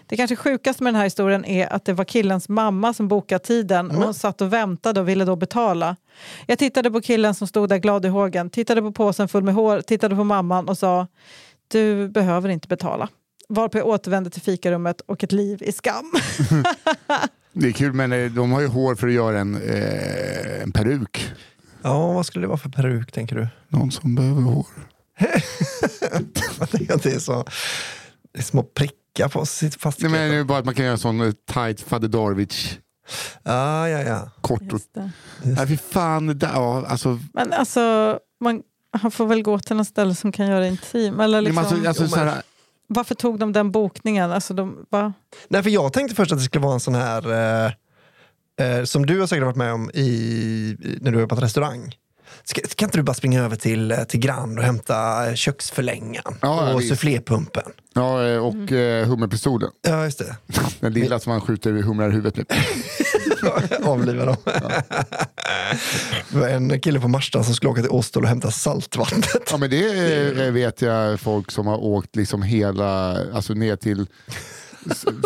Det kanske sjukaste med den här historien är att det var killens mamma som bokade tiden och hon satt och väntade och ville då betala. Jag tittade på killen som stod där glad i hågen, tittade på påsen full med hår, tittade på mamman och sa du behöver inte betala. Varpå jag återvände till fikarummet och ett liv i skam. (laughs) Det är kul, men eh, de har ju hår för att göra en, eh, en peruk. Ja, vad skulle det vara för peruk tänker du? Någon som behöver hår. (laughs) Det är så det är små prickar på sitt Nej, fastklippta. men det är bara att man kan göra en sån eh, tight Fadedorovic Ah, ja, ja. kort och... Nej, fy fan, det där, ja, alltså, Men alltså, man, han får väl gå till något ställe som kan göra intim. Eller liksom, liksom, alltså, alltså, Jo, så här, Varför tog de den bokningen? Alltså, de, va? Nej, för jag tänkte först att det skulle vara en sån här eh, eh, som du har säkert varit med om i, när du är på ett restaurang. Ska, kan inte du bara springa över till, eh, till Grand och hämta eh, köksförlängaren Ja, ja, och visst. soufflépumpen? ja, eh, och eh, hummerpistolen. Ja, just det. (laughs) Den lilla som man skjuter humrar i huvudet med. (laughs) Avliva dem. det var en kille på Marstrand som skulle åka till Åstol och hämta saltvattnet. Ja, men det (laughs) vet jag folk som har åkt liksom hela, alltså ner till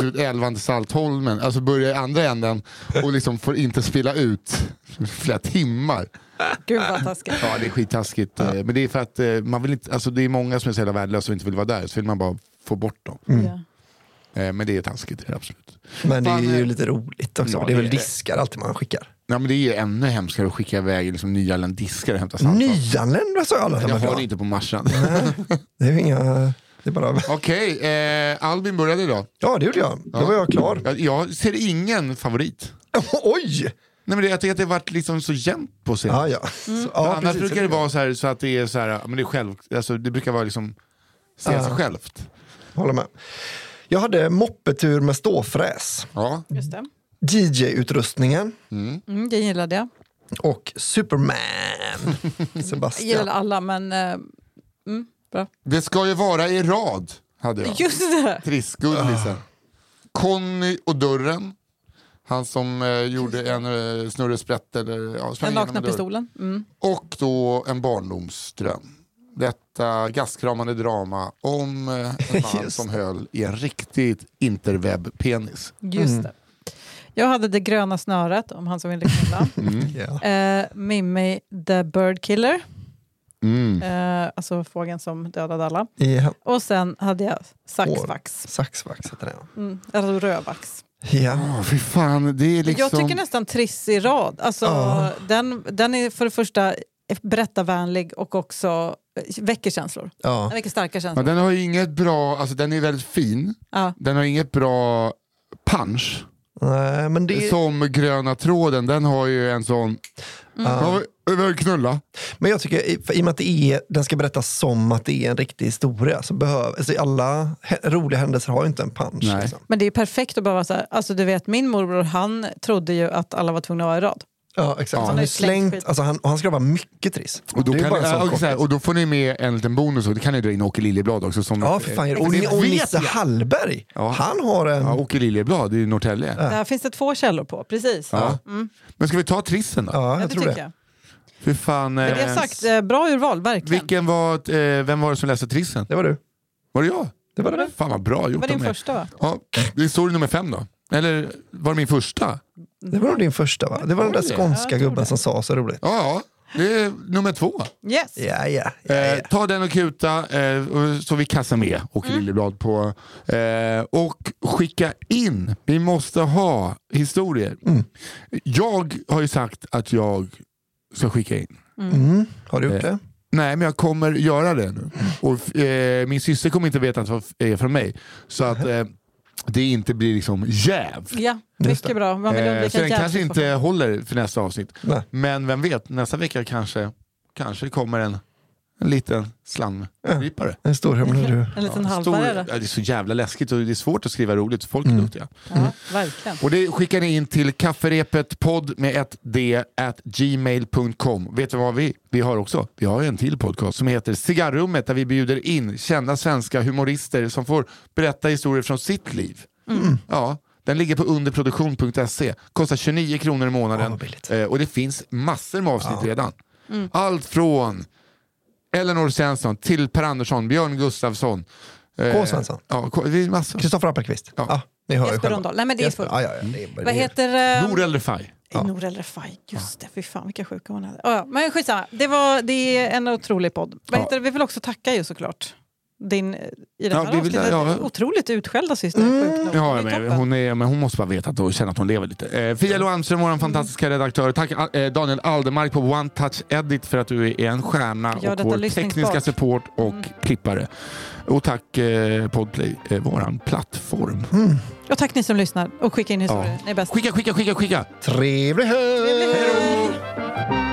ut älvan till Saltholmen, alltså börjar i andra änden och liksom får inte spilla ut flera timmar. Gud vad taskigt. Ja det är skittaskigt. eh, Men det är för att eh, man vill inte, alltså det är många som är så jävla värdelösa och inte vill vara där, så vill man bara få bort dem. Ja. Eh, Men det är taskigt, det är det absolut. Men det är ju lite roligt också. ja, det är väl diskar alltid man skickar. Ja, men det är ju ännu hemskare att skicka iväg liksom, nyanländ diskare och hämta samtal. Nyanlända sa alla. Jag Jag har det inte på Marstrand. Det är inga... Det är bara... Okej, eh, Albin började idag. Ja, det gjorde jag. Då var jag klar. Jag, jag ser ingen favorit. (laughs) Oj! Nej, men det, jag tycker att det har varit liksom så jämnt på scen. Ja, ja. Mm. Så, ja Annars precis. brukar det vara så, här, så att det är så här, men det är själv, alltså, det brukar vara liksom, säga sig självt. Håller med. Jag hade moppetur med ståfräs, Ja. Just det. DJ-utrustningen Mm, det gillade jag. och Superman. (laughs) Jag Sebastian. gillade alla, men... eh, mm, bra. Det ska ju vara i rad, hade jag. Just det! Trissgullisen. Conny och dörren. Han som eh, gjorde en eh, snurresprätt eller ja, sprang Den igenom nakna en dörr. pistolen. Mm. Och då en barndomsdröm. Detta gastkramande drama om eh, en (laughs) man Just som höll i en riktigt interwebb-penis. Just det. Jag hade det gröna snöret, om han som ville knulla. Ja. eh, Mimmi the Bird Killer, Mm. eh, alltså fågeln som dödade alla. Ja. Och sen hade jag saxvax, Saxvax heter det. mm, alltså rödvax. Ja. Åh, fy fan, det är liksom... Jag tycker nästan Triss i rad. Alltså, Ja. den, den är för det första berättarvänlig och också eh, väcker känslor. Ja. Den väcker starka ja, känslor. den har ju inget bra, alltså den är väldigt fin. Ja. Den har inget bra punch. Nej, men det, Som gröna tråden, den har ju en sån... Ja, vi vill knulla. men jag tycker, i- för i och med att det är, den ska berättas som att det är en riktig historia, så behöver, alltså alla he- roliga händelser har ju inte en punch. Liksom. Men det är ju perfekt att bara vara så här, alltså du vet min morbror han trodde ju att alla var tvungna att vara i rad. Ja, exakt. Ja. Han, har Slängt alltså han, och han ska vara mycket trist. Och då, Det är kan ja, och, här, då får ni med en liten bonus, och det kan ni dra in Åke Liljeblad också. Som, Ja, för fan. Eh, Och, det och Nisse. Hallberg, Ja. han har en... Ja, Åke Liljeblad, det är ju Norrtälje. Där finns det två källor på, precis. Ja. Men ska vi ta trissen då? Ja, Ja, jag det tror det. jag. Hur fan... Men det eh, har sagt, eh, bra urval, verkligen. vilken var, eh, vem var det som läste trissen? Det var du. Var det jag? Det var det. Fan vad bra det gjort var av din första va? Ja, det är story nummer fem då. Eller var det min första? Det var nog din första va? Det var den där skånska gubben som sa så roligt. Ja, ja. Det är nummer två. Yes! Ja, ja. ja, Eh, ta den och kuta eh, så vi kassar med Åke Mm. Liljeblad på. Eh, och skicka in. Vi måste ha historier. Mm. Jag har ju sagt att jag ska skicka in. Mm. Har du gjort Eh, det? Nej, men jag kommer göra det nu. Och, eh, min syster kommer inte veta att det är från mig. Så att eh, det inte blir liksom jäv. Ja, mycket bra. Man vill Eh, så den kanske inte håller för nästa avsnitt. Nej. Men vem vet, nästa vecka kanske, kanske kommer en, en liten slamgripare. En stor humle du. En liten Ja, halvbärare. ja, det är så jävla läskigt och det är svårt att skriva roligt, folk är Mm. duktiga. Ja, verkligen. Och det skickar ni in till kafferepet podd med ett d at gmail.com. Vet du vad vi? Vi har också vi har en till podcast som heter Cigarrummet där vi bjuder in kända svenska humorister som får berätta historier från sitt liv. Mm. Ja, den ligger på underproduktion.se. Kostar 29 kronor i Ja, månaden billigt. Eh, och det finns massor med avsnitt Ja. redan. Mm. Allt från Elinor Svensson till Per Andersson, Björn Gustafsson. eh, K. Svensson. Ja, K- det är massor. Kristoffer Appelqvist. Ja. Ja. ni hör ju Jesper själva. Rönndahl. Nej men det är Jesper. fullt. Ja, ja, ja, det är, det Vad heter... eh, Nor eller Faj. Ja. Nour El Refai, just det. Fy fan vilka sjuka hon hade. Oh, ja. Men skitsamma, det, var, det är en otrolig podd. Vad Ja. heter det? Vi vill också tacka ju såklart. Din, i det Ja, här vi vill- avsnittet, ja. otroligt utskällda syster. Mm. Ja, men hon, är, men hon måste bara veta att och känna att hon lever lite. Eh, Fia Loanström, vår fantastiska redaktör. Tack eh, Daniel Aldermark på One Touch Edit för att du är en stjärna Gör och vår tekniska support och Mm. klippare. Och tack eh, Podplay, eh, våran plattform. Och tack ni som lyssnar och skicka in historier. Ja. Ni är bäst. Skicka, skicka, skicka, skicka! Trevlig höst! Trevlig höst!